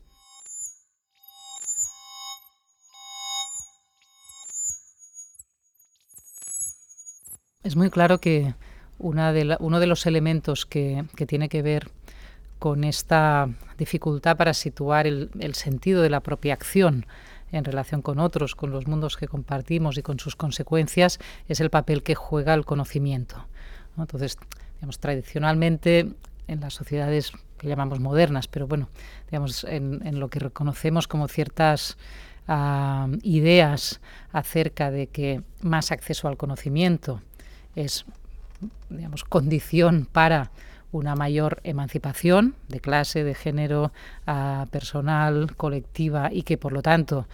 Es muy claro que una de uno de los elementos que, tiene que ver con esta dificultad para situar el, sentido de la propia acción en relación con otros, con los mundos que compartimos y con sus consecuencias, es el papel que juega el conocimiento. Entonces, digamos, tradicionalmente en las sociedades que llamamos modernas, pero bueno, digamos, en, lo que reconocemos como ciertas ah, ideas acerca de que más acceso al conocimiento, es, digamos, condición para una mayor emancipación de clase, de género, personal, colectiva y que por lo tanto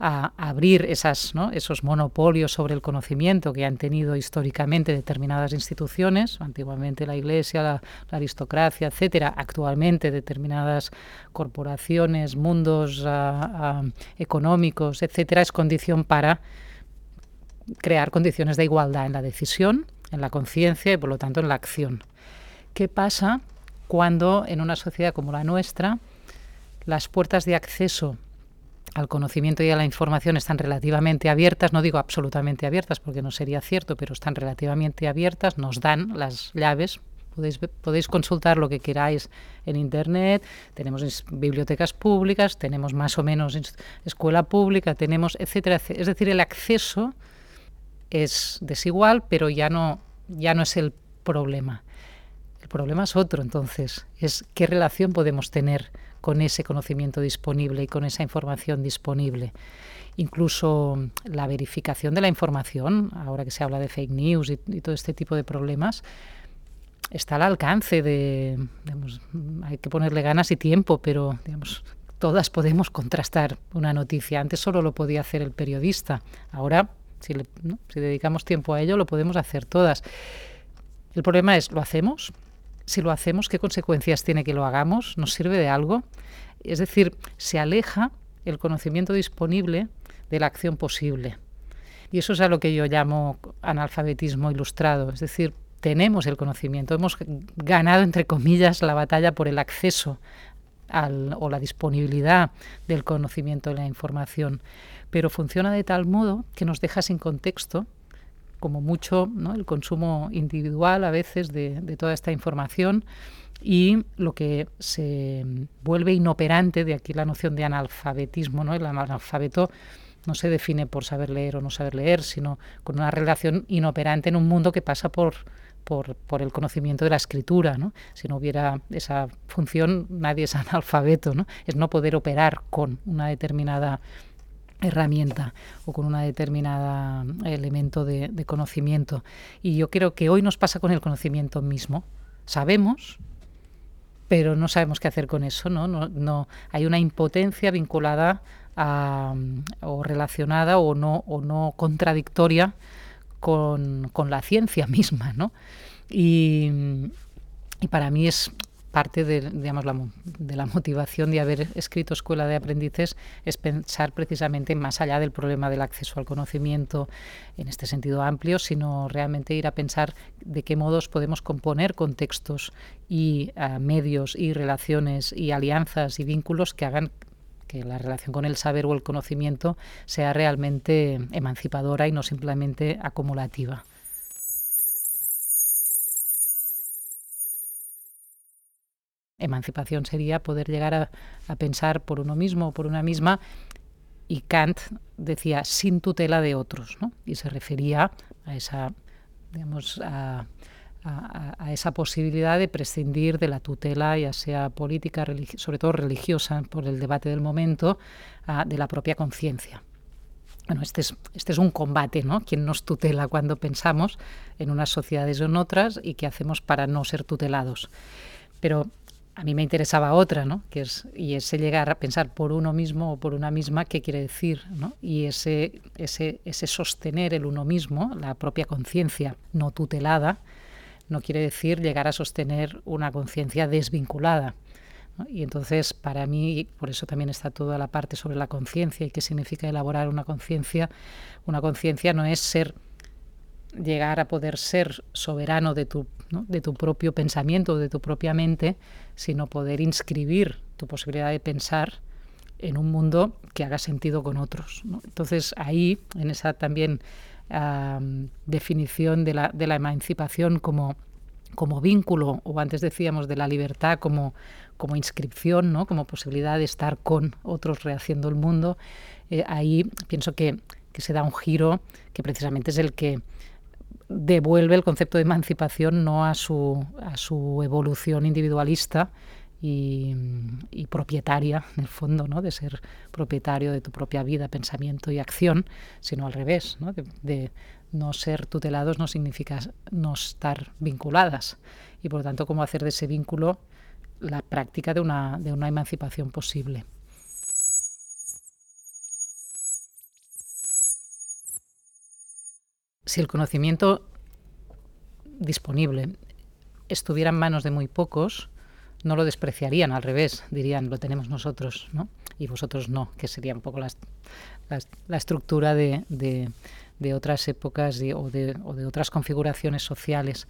a abrir esas, esos monopolios sobre el conocimiento que han tenido históricamente determinadas instituciones, antiguamente la Iglesia, la, aristocracia, etcétera, actualmente determinadas corporaciones, mundos económicos, etcétera, es condición para crear condiciones de igualdad en la decisión, en la conciencia y por lo tanto en la acción. ¿Qué pasa cuando en una sociedad como la nuestra las puertas de acceso al conocimiento y a la información están relativamente abiertas, no digo absolutamente abiertas porque no sería cierto, pero están relativamente abiertas, nos dan las llaves. Podéis, podéis consultar lo que queráis en Internet, tenemos bibliotecas públicas, tenemos más o menos escuela pública, tenemos, etcétera. Es decir, el acceso es desigual, pero ya no, ya no es el problema. El problema es otro, entonces, es qué relación podemos tener con ese conocimiento disponible y con esa información disponible. Incluso la verificación de la información, ahora que se habla de fake news y, todo este tipo de problemas, está al alcance de, hay que ponerle ganas y tiempo, pero digamos, todas podemos contrastar una noticia. Antes solo lo podía hacer el periodista, ahora si, dedicamos tiempo a ello, lo podemos hacer todas. El problema es, ¿lo hacemos? Si lo hacemos, ¿qué consecuencias tiene que lo hagamos? ¿Nos sirve de algo? Es decir, se aleja el conocimiento disponible de la acción posible. Y eso es a lo que yo llamo analfabetismo ilustrado. Es decir, tenemos el conocimiento, hemos ganado, entre comillas, la batalla por el acceso o la disponibilidad del conocimiento y la información pero funciona de tal modo que nos deja sin contexto, como mucho el consumo individual a veces de, toda esta información y lo que se vuelve inoperante, de aquí la noción de analfabetismo, ¿no? el analfabeto no se define por saber leer o no saber leer, sino con una relación inoperante en un mundo que pasa por por, el conocimiento de la escritura. ¿no? Si no hubiera esa función, nadie es analfabeto. ¿no? Es no poder operar con una determinada herramienta o con una determinada elemento de, de, conocimiento. Y yo creo que hoy nos pasa con el conocimiento mismo. Sabemos, pero no sabemos qué hacer con eso. No, no, no hay una impotencia vinculada a, o relacionada o no, o no contradictoria con, la ciencia misma. ¿no? Y, para mí es parte de, digamos, la, de la motivación de haber escrito Escuela de Aprendices es pensar precisamente más allá del problema del acceso al conocimiento en este sentido amplio, sino realmente ir a pensar de qué modos podemos componer contextos y uh, medios y relaciones y alianzas y vínculos que hagan que la relación con el saber o el conocimiento sea realmente emancipadora y no simplemente acumulativa. Emancipación sería poder llegar a, pensar por uno mismo o por una misma y Kant decía sin tutela de otros, ¿no? Y se refería a esa, digamos, a, a, esa posibilidad de prescindir de la tutela, ya sea política, sobre todo religiosa, por el debate del momento, de la propia conciencia. Bueno, este es, este es un combate, ¿no? ¿Quién nos tutela cuando pensamos en unas sociedades o en otras y qué hacemos para no ser tutelados? Pero a mí me interesaba otra, ¿no? Que es, y ese llegar a pensar por uno mismo o por una misma, ¿qué quiere decir? ¿no? Y ese, ese, ese sostener el uno mismo, la propia conciencia no tutelada, no quiere decir llegar a sostener una conciencia desvinculada. Y entonces, para mí, por eso también está toda la parte sobre la conciencia y qué significa elaborar una conciencia. Una conciencia no es ser llegar a poder ser soberano de tu, de tu propio pensamiento, de tu propia mente, sino poder inscribir tu posibilidad de pensar en un mundo que haga sentido con otros. Entonces ahí, en esa también definición de la, de la emancipación como, como vínculo, o antes decíamos de la libertad como, como inscripción, ¿no? como posibilidad de estar con otros rehaciendo el mundo, eh, ahí pienso que, que se da un giro que precisamente es el que devuelve el concepto de emancipación no a su, a su evolución individualista y, y, propietaria, en el fondo, ¿no? de ser propietario de tu propia vida, pensamiento y acción, sino al revés, ¿no? De, de, no ser tutelados no significa no estar vinculadas y por lo tanto cómo hacer de ese vínculo la práctica de una, de una emancipación posible. si el conocimiento disponible estuviera en manos de muy pocos, no lo despreciarían, al revés, dirían, lo tenemos nosotros, ¿no? Y vosotros no, que sería un poco la, estructura de, de, otras épocas o, de, otras configuraciones sociales.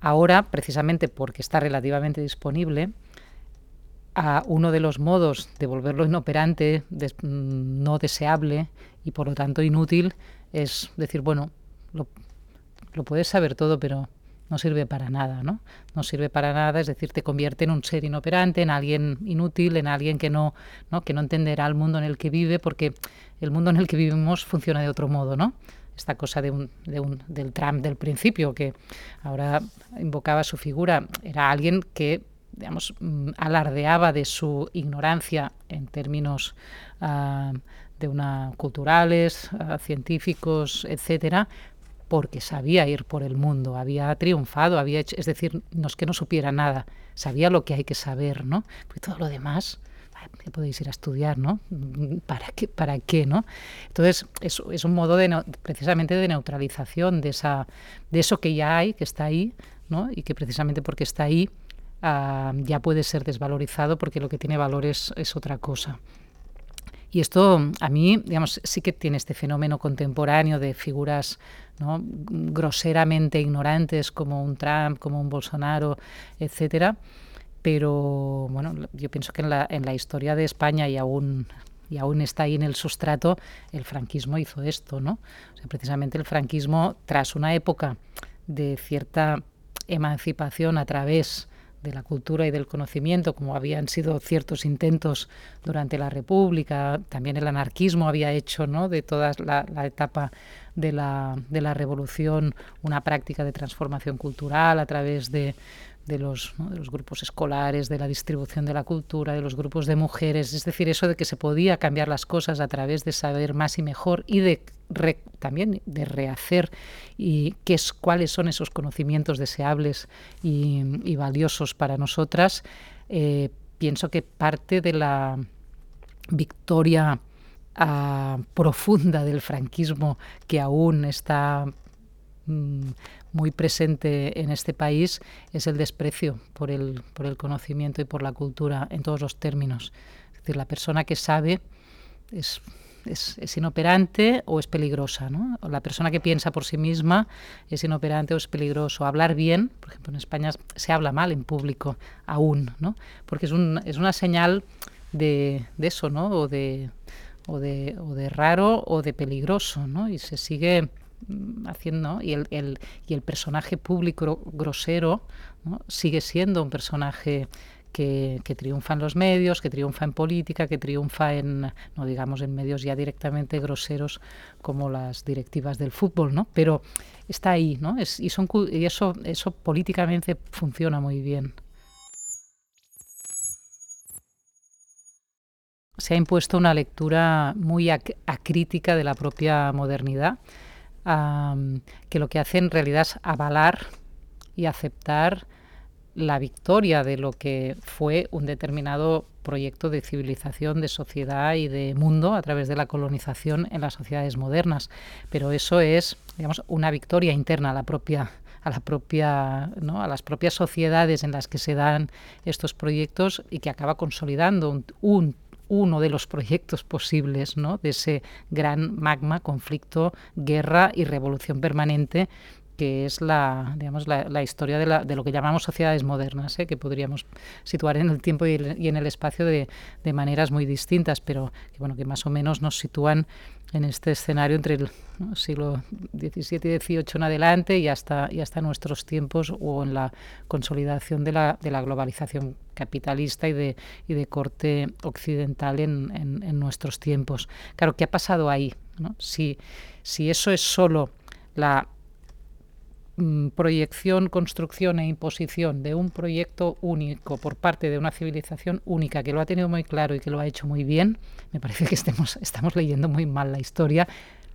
Ahora, precisamente porque está relativamente disponible, a uno de los modos de volverlo inoperante, de, no deseable y por lo tanto inútil, es decir, bueno, lo, lo, puedes saber todo, pero no sirve para nada, ¿no? No sirve para nada, es decir, te convierte en un ser inoperante, en alguien inútil, en alguien que no, que no entenderá el mundo en el que vive, porque el mundo en el que vivimos funciona de otro modo, ¿no? Esta cosa de un, de un, del Trump del principio, que ahora invocaba su figura, era alguien que digamos, mm, alardeaba de su ignorancia en términos uh, de una culturales, uh, científicos, etcétera, porque sabía ir por el mundo, había triunfado, había hecho, es decir, no es que no supiera nada, sabía lo que hay que saber, ¿no? Porque todo lo demás, podéis ir a estudiar, ¿no? ¿Para qué? ¿Para qué, no? Entonces, es, es un modo de, precisamente de neutralización de, esa, de eso que ya hay, que está ahí, ¿no? Y que precisamente porque está ahí uh, ya puede ser desvalorizado porque lo que tiene valor es, es otra cosa. Y esto a mí, digamos, sí que tiene este fenómeno contemporáneo de figuras ¿no? groseramente ignorantes como un Trump, como un Bolsonaro, etcétera. Pero bueno, yo pienso que en la, en la historia de España y aún y aún está ahí en el sustrato, el franquismo hizo esto, ¿no? O sea, precisamente el franquismo, tras una época de cierta emancipación a través de la cultura y del conocimiento, como habían sido ciertos intentos durante la República, también el anarquismo había hecho ¿no? de toda la, etapa de la, de la revolución una práctica de transformación cultural a través de, de los, de los, grupos escolares, de la distribución de la cultura, de los grupos de mujeres, es decir, eso de que se podía cambiar las cosas a través de saber más y mejor y de también de rehacer y qué es, cuáles son esos conocimientos deseables y, valiosos para nosotras, eh, pienso que parte de la victoria uh, profunda del franquismo que aún está mm, muy presente en este país es el desprecio por el, por el conocimiento y por la cultura en todos los términos. Es decir, la persona que sabe es, es, es, inoperante o es peligrosa. ¿no? La persona que piensa por sí misma es inoperante o es peligroso. Hablar bien, por ejemplo, en España se habla mal en público aún, ¿no? porque es, un, es una señal de, de eso, ¿no? o, de, o, de, o de raro o de peligroso, ¿no? y se sigue Mm, haciendo y el, el, y el personaje público grosero sigue siendo un personaje que, que, triunfa en los medios, que triunfa en política, que triunfa en, no digamos, en medios ya directamente groseros como las directivas del fútbol, ¿no? Pero está ahí, ¿no? Es, y, son, y eso, eso políticamente funciona muy bien. Se ha impuesto una lectura muy acrítica de la propia modernidad que lo que hace en realidad es avalar y aceptar la victoria de lo que fue un determinado proyecto de civilización, de sociedad y de mundo a través de la colonización en las sociedades modernas. Pero eso es, digamos, una victoria interna a la propia a las propias sociedades en las que se dan estos proyectos y que acaba consolidando un, un uno de los proyectos posibles ¿no? de ese gran magma, conflicto, guerra y revolución permanente que es la, digamos, la, historia de, la, de, lo que llamamos sociedades modernas, ¿eh? que podríamos situar en el tiempo y en el espacio de, de, maneras muy distintas, pero que, bueno, que más o menos nos sitúan en este escenario entre el siglo XVII y XVIII en adelante y hasta, y hasta nuestros tiempos o en la consolidación de la, de la globalización capitalista y de, y de corte occidental en, en, en, nuestros tiempos. Claro, ¿qué ha pasado ahí? ¿no? Si, si eso es solo la mm, proyección, construcción e imposición de un proyecto único por parte de una civilización única que lo ha tenido muy claro y que lo ha hecho muy bien, me parece que estamos leyendo muy mal la historia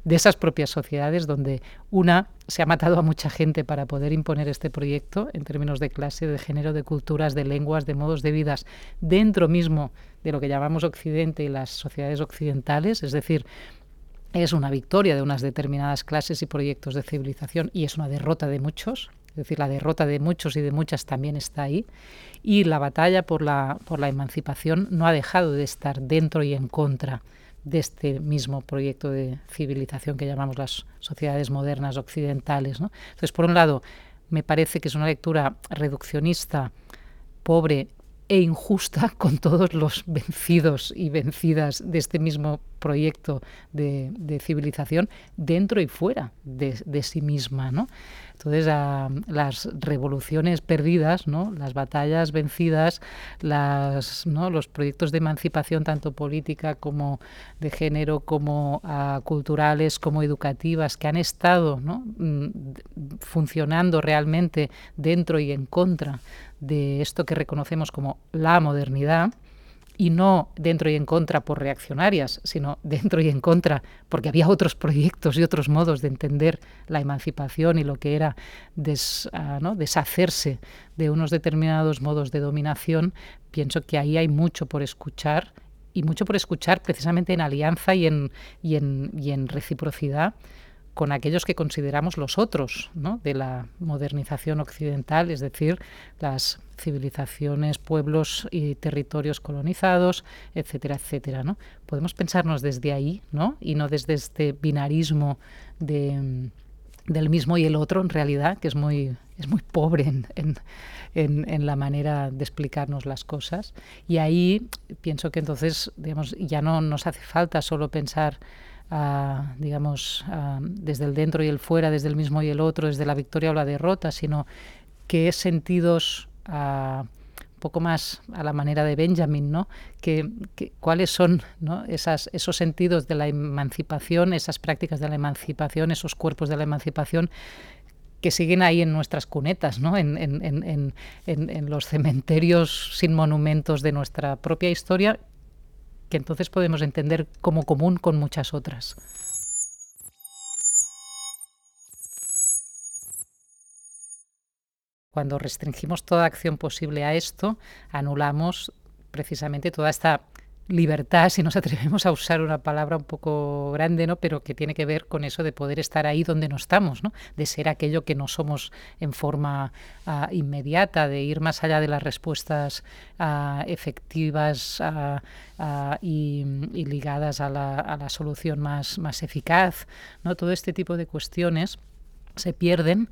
de esas propias sociedades donde una se ha matado a mucha gente para poder imponer este proyecto en términos de clase, de género, de culturas, de lenguas, de modos de vidas dentro mismo de lo que llamamos Occidente y las sociedades occidentales, es decir, es una victoria de unas determinadas clases y proyectos de civilización y es una derrota de muchos, es decir, la derrota de muchos y de muchas también está ahí, y la batalla por la, por la emancipación no ha dejado de estar dentro y en contra de este mismo proyecto de civilización que llamamos las sociedades modernas occidentales. ¿no? Entonces, por un lado, me parece que es una lectura reduccionista, pobre e injusta con todos los vencidos y vencidas de este mismo proyecto de, civilización dentro y fuera de, de sí misma. ¿no? Entonces, las revoluciones perdidas, ¿no? las batallas vencidas, los proyectos de emancipación, tanto política como de género, como a, culturales, como educativas, que han estado. Mm, funcionando realmente dentro y en contra de esto que reconocemos como la modernidad, y no dentro y en contra por reaccionarias, sino dentro y en contra porque había otros proyectos y otros modos de entender la emancipación y lo que era des, uh, ¿no? deshacerse de unos determinados modos de dominación, pienso que ahí hay mucho por escuchar y mucho por escuchar precisamente en alianza y en, y en, y en reciprocidad con aquellos que consideramos los otros ¿no? de la modernización occidental, es decir, las civilizaciones, pueblos y territorios colonizados, etcétera, etcétera. ¿no? Podemos pensarnos desde ahí ¿no? y no desde este binarismo de, del mismo y el otro, en realidad, que es muy, es muy pobre en, en, la manera de explicarnos las cosas. Y ahí pienso que entonces digamos, ya no nos hace falta solo pensar digamos, desde el dentro y el fuera, desde el mismo y el otro, desde la victoria o la derrota, sino qué sentidos uh, poco más a la manera de Benjamin, ¿no? Que, cuáles son Esas, esos sentidos de la emancipación, esas prácticas de la emancipación, esos cuerpos de la emancipación que siguen ahí en nuestras cunetas, ¿no? en, en los cementerios sin monumentos de nuestra propia historia, que entonces podemos entender como común con muchas otras. Cuando restringimos toda acción posible a esto, anulamos precisamente toda esta libertad, si nos atrevemos a usar una palabra un poco grande, ¿no? pero que tiene que ver con eso de poder estar ahí donde no estamos, ¿no? de ser aquello que no somos en forma uh, inmediata, de ir más allá de las respuestas uh, efectivas y, y, ligadas a la, a la solución más, más eficaz. ¿no? Todo este tipo de cuestiones se pierden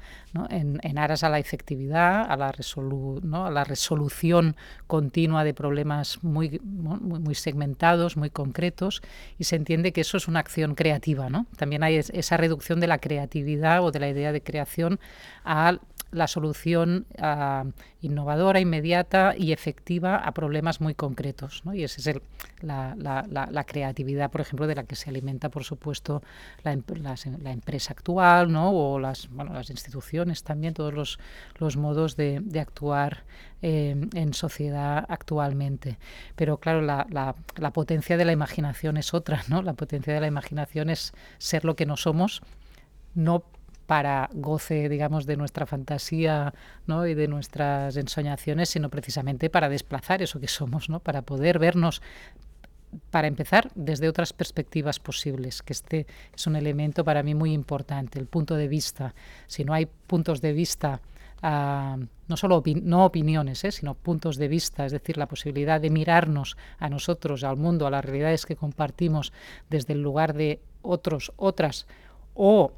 en, aras a la efectividad, a la, resolu ¿no? a la resolución continua de problemas muy, segmentados, muy concretos, y se entiende que eso es una acción creativa. ¿no? También hay esa reducción de la creatividad o de la idea de creación a la solución uh, innovadora, inmediata y efectiva a problemas muy concretos. ¿no? Y esa es el, la, la, creatividad, por ejemplo, de la que se alimenta, por supuesto, la, la empresa actual ¿no? o las, bueno, las instituciones también, todos los, los modos de, actuar eh, en sociedad actualmente. Pero claro, la, la potencia de la imaginación es otra, ¿no? La potencia de la imaginación es ser lo que no somos, no para goce, digamos, de nuestra fantasía ¿no? y de nuestras ensoñaciones, sino precisamente para desplazar eso que somos, ¿no? para poder vernos para empezar, desde otras perspectivas posibles, que este es un elemento para mí muy importante, el punto de vista. Si no hay puntos de vista, uh, no solo no opiniones, ¿eh? sino puntos de vista, es decir, la posibilidad de mirarnos a nosotros, al mundo, a las realidades que compartimos desde el lugar de otros, otras, o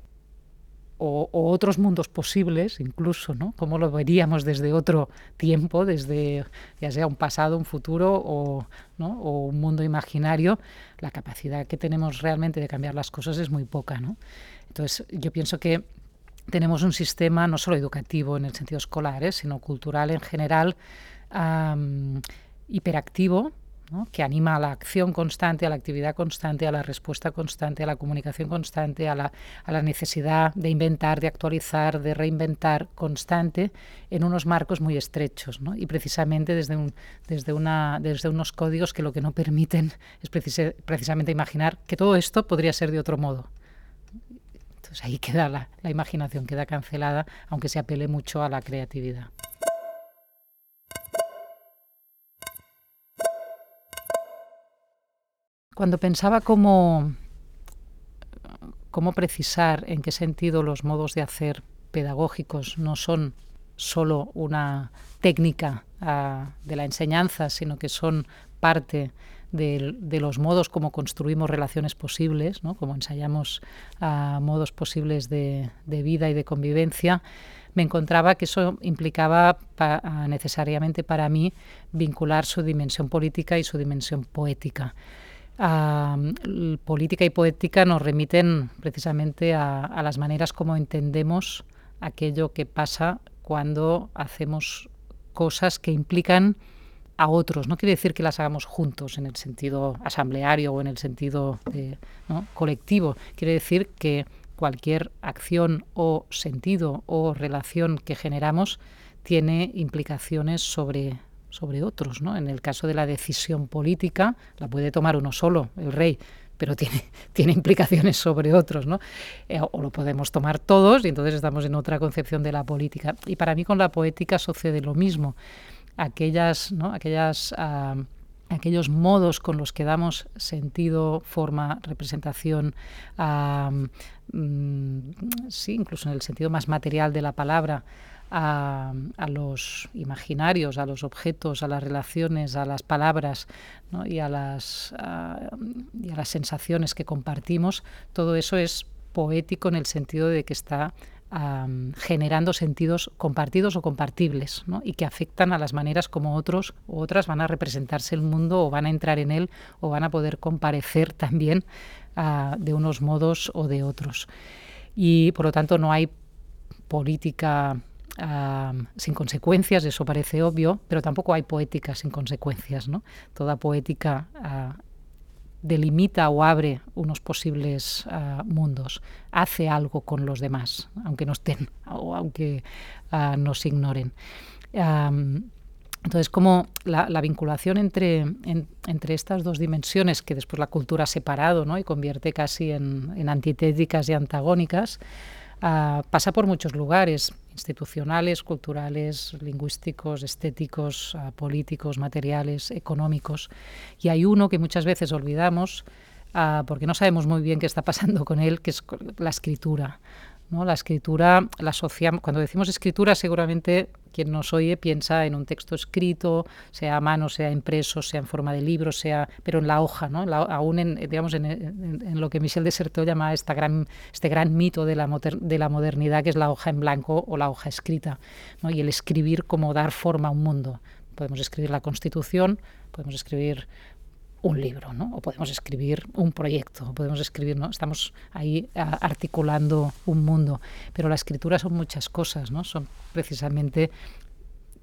o, otros mundos posibles, incluso, ¿no? Cómo lo veríamos desde otro tiempo, desde ya sea un pasado, un futuro o, ¿no? o un mundo imaginario, la capacidad que tenemos realmente de cambiar las cosas es muy poca, ¿no? Entonces, yo pienso que tenemos un sistema no solo educativo en el sentido escolar, ¿eh? sino cultural en general, hiperactivo, que anima a la acción constante, a la actividad constante, a la respuesta constante, a la comunicación constante, a la, a la necesidad de inventar, de actualizar, de reinventar constante en unos marcos muy estrechos. ¿no? Y precisamente desde, un, desde, una, desde unos códigos que lo que no permiten es precis precisamente imaginar que todo esto podría ser de otro modo. Entonces ahí queda la, la imaginación, queda cancelada, aunque se apele mucho a la creatividad. Cuando pensaba cómo, cómo precisar en qué sentido los modos de hacer pedagógicos no son solo una técnica uh, de la enseñanza, sino que son parte de, los modos como construimos relaciones posibles, ¿no? como ensayamos uh, modos posibles de, vida y de convivencia, me encontraba que eso implicaba pa, uh, necesariamente para mí vincular su dimensión política y su dimensión poética uh, política y poética nos remiten precisamente a, las maneras como entendemos aquello que pasa cuando hacemos cosas que implican a otros. No quiere decir que las hagamos juntos en el sentido asambleario o en el sentido colectivo. Quiere decir que cualquier acción o sentido o relación que generamos tiene implicaciones sobre sobre otros. ¿no? En el caso de la decisión política, la puede tomar uno solo, el rey, pero tiene, tiene implicaciones sobre otros, ¿no? Eh, o lo podemos tomar todos y entonces estamos en otra concepción de la política. Y para mí con la poética sucede lo mismo. Aquellas, ¿no? Aquellas, uh, aquellos modos con los que damos sentido, forma, representación, uh, mm, sí, incluso en el sentido más material de la palabra, a, los imaginarios, a los objetos, a las relaciones, a las palabras ¿no? y, a las, y a las sensaciones que compartimos, todo eso es poético en el sentido de que está generando sentidos compartidos o compartibles ¿no? y que afectan a las maneras como otros u otras van a representarse el mundo o van a entrar en él o van a poder comparecer también uh, de unos modos o de otros. Y por lo tanto no hay política sin consecuencias, eso parece obvio, pero tampoco hay poética sin consecuencias. ¿no? Toda poética ah, delimita o abre unos posibles ah, mundos, hace algo con los demás, aunque no estén o aunque nos ignoren. entonces, como la, vinculación entre, entre estas dos dimensiones que después la cultura ha separado ¿no? y convierte casi en, en antitéticas y antagónicas, Ah, pasa por muchos lugares, institucionales, culturales, lingüísticos, estéticos, ah, políticos, materiales, económicos. Y hay uno que muchas veces olvidamos ah, porque no sabemos muy bien qué está pasando con él, que es la escritura. La escritura la asociamos, cuando decimos escritura seguramente quien nos oye piensa en un texto escrito, sea a mano, sea impreso, sea en forma de libro, sea, pero en la hoja, ¿no? aún en, digamos, en, lo que Michel Desertot llama esta gran, este gran mito de la, de la modernidad, que es la hoja en blanco o la hoja escrita, y el escribir como dar forma a un mundo. Podemos escribir la Constitución, podemos escribir un libro, ¿no? O podemos escribir un proyecto, podemos escribir, ¿no? Estamos ahí articulando un mundo, pero la escritura son muchas cosas, ¿no? Son precisamente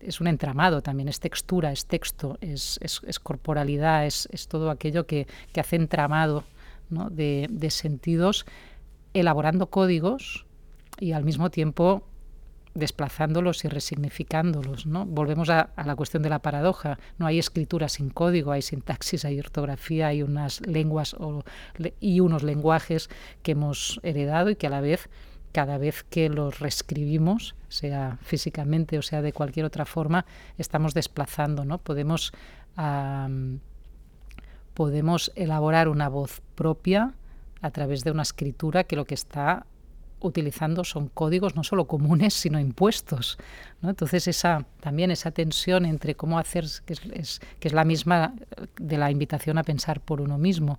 es un entramado también, es textura, es texto, es, es, corporalidad, es, es, todo aquello que, que hace entramado ¿no? de, de sentidos, elaborando códigos y al mismo tiempo desplazándolos y resignificándolos. ¿no? Volvemos a, la cuestión de la paradoja. No hay escritura sin código, hay sintaxis, hay ortografía, hay unas lenguas y unos lenguajes que hemos heredado y que a la vez, cada vez que los reescribimos, sea físicamente o sea de cualquier otra forma, estamos desplazando. ¿no? Podemos, podemos elaborar una voz propia a través de una escritura que lo que está utilizando son códigos no solo comunes, sino impuestos. Entonces, esa, también esa tensión entre cómo hacer, que es, que es la misma de la invitación a pensar por uno mismo.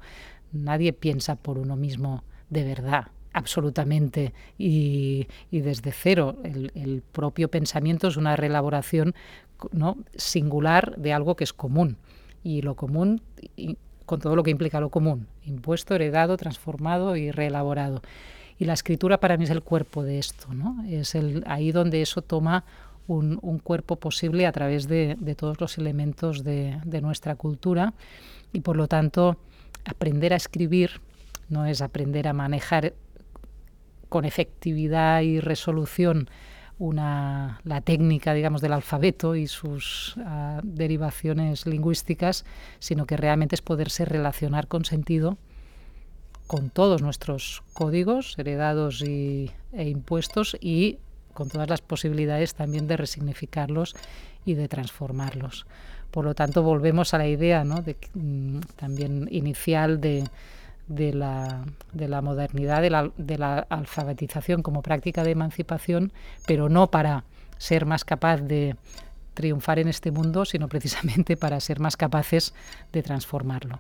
Nadie piensa por uno mismo de verdad, absolutamente y, desde cero. El, propio pensamiento es una reelaboración ¿no? singular de algo que es común. Y lo común, con todo lo que implica lo común, impuesto, heredado, transformado y reelaborado. Y la escritura para mí es el cuerpo de esto, ¿no? Es el, ahí donde eso toma un, cuerpo posible a través de, todos los elementos de, nuestra cultura y por lo tanto aprender a escribir no es aprender a manejar con efectividad y resolución una, la técnica, digamos, del alfabeto y sus ah, derivaciones lingüísticas, sino que realmente es poderse relacionar con sentido con todos nuestros códigos heredados e impuestos y con todas las posibilidades también de resignificarlos y de transformarlos. Por lo tanto, volvemos a la idea ¿no? de, mm, también inicial de, la, de la modernidad, de la alfabetización como práctica de emancipación, pero no para ser más capaz de triunfar en este mundo, sino precisamente para ser más capaces de transformarlo.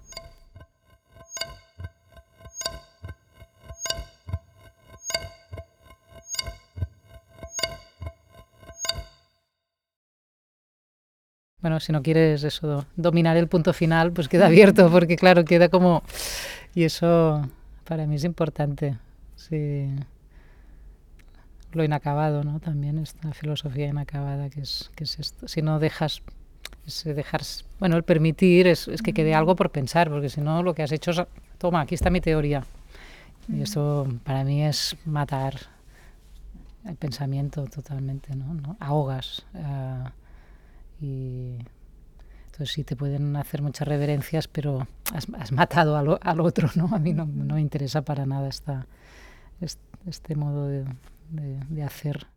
Bueno, si no quieres eso, dominar el punto final, pues queda abierto, porque claro, queda como... Y eso para mí es importante, sí. Lo inacabado, ¿no? También esta filosofía inacabada, que es, que es esto. Si no dejas, dejar, bueno, el permitir es, es que quede algo por pensar, porque si no lo que has hecho es, toma, aquí está mi teoría. Y eso para mí es matar el pensamiento totalmente, ¿no? ¿No? Ahogas. Uh, y entonces sí te pueden hacer muchas reverencias, pero has, matado al, al, otro, ¿no? A mí no, no, me interesa para nada esta, este, modo de, de hacer.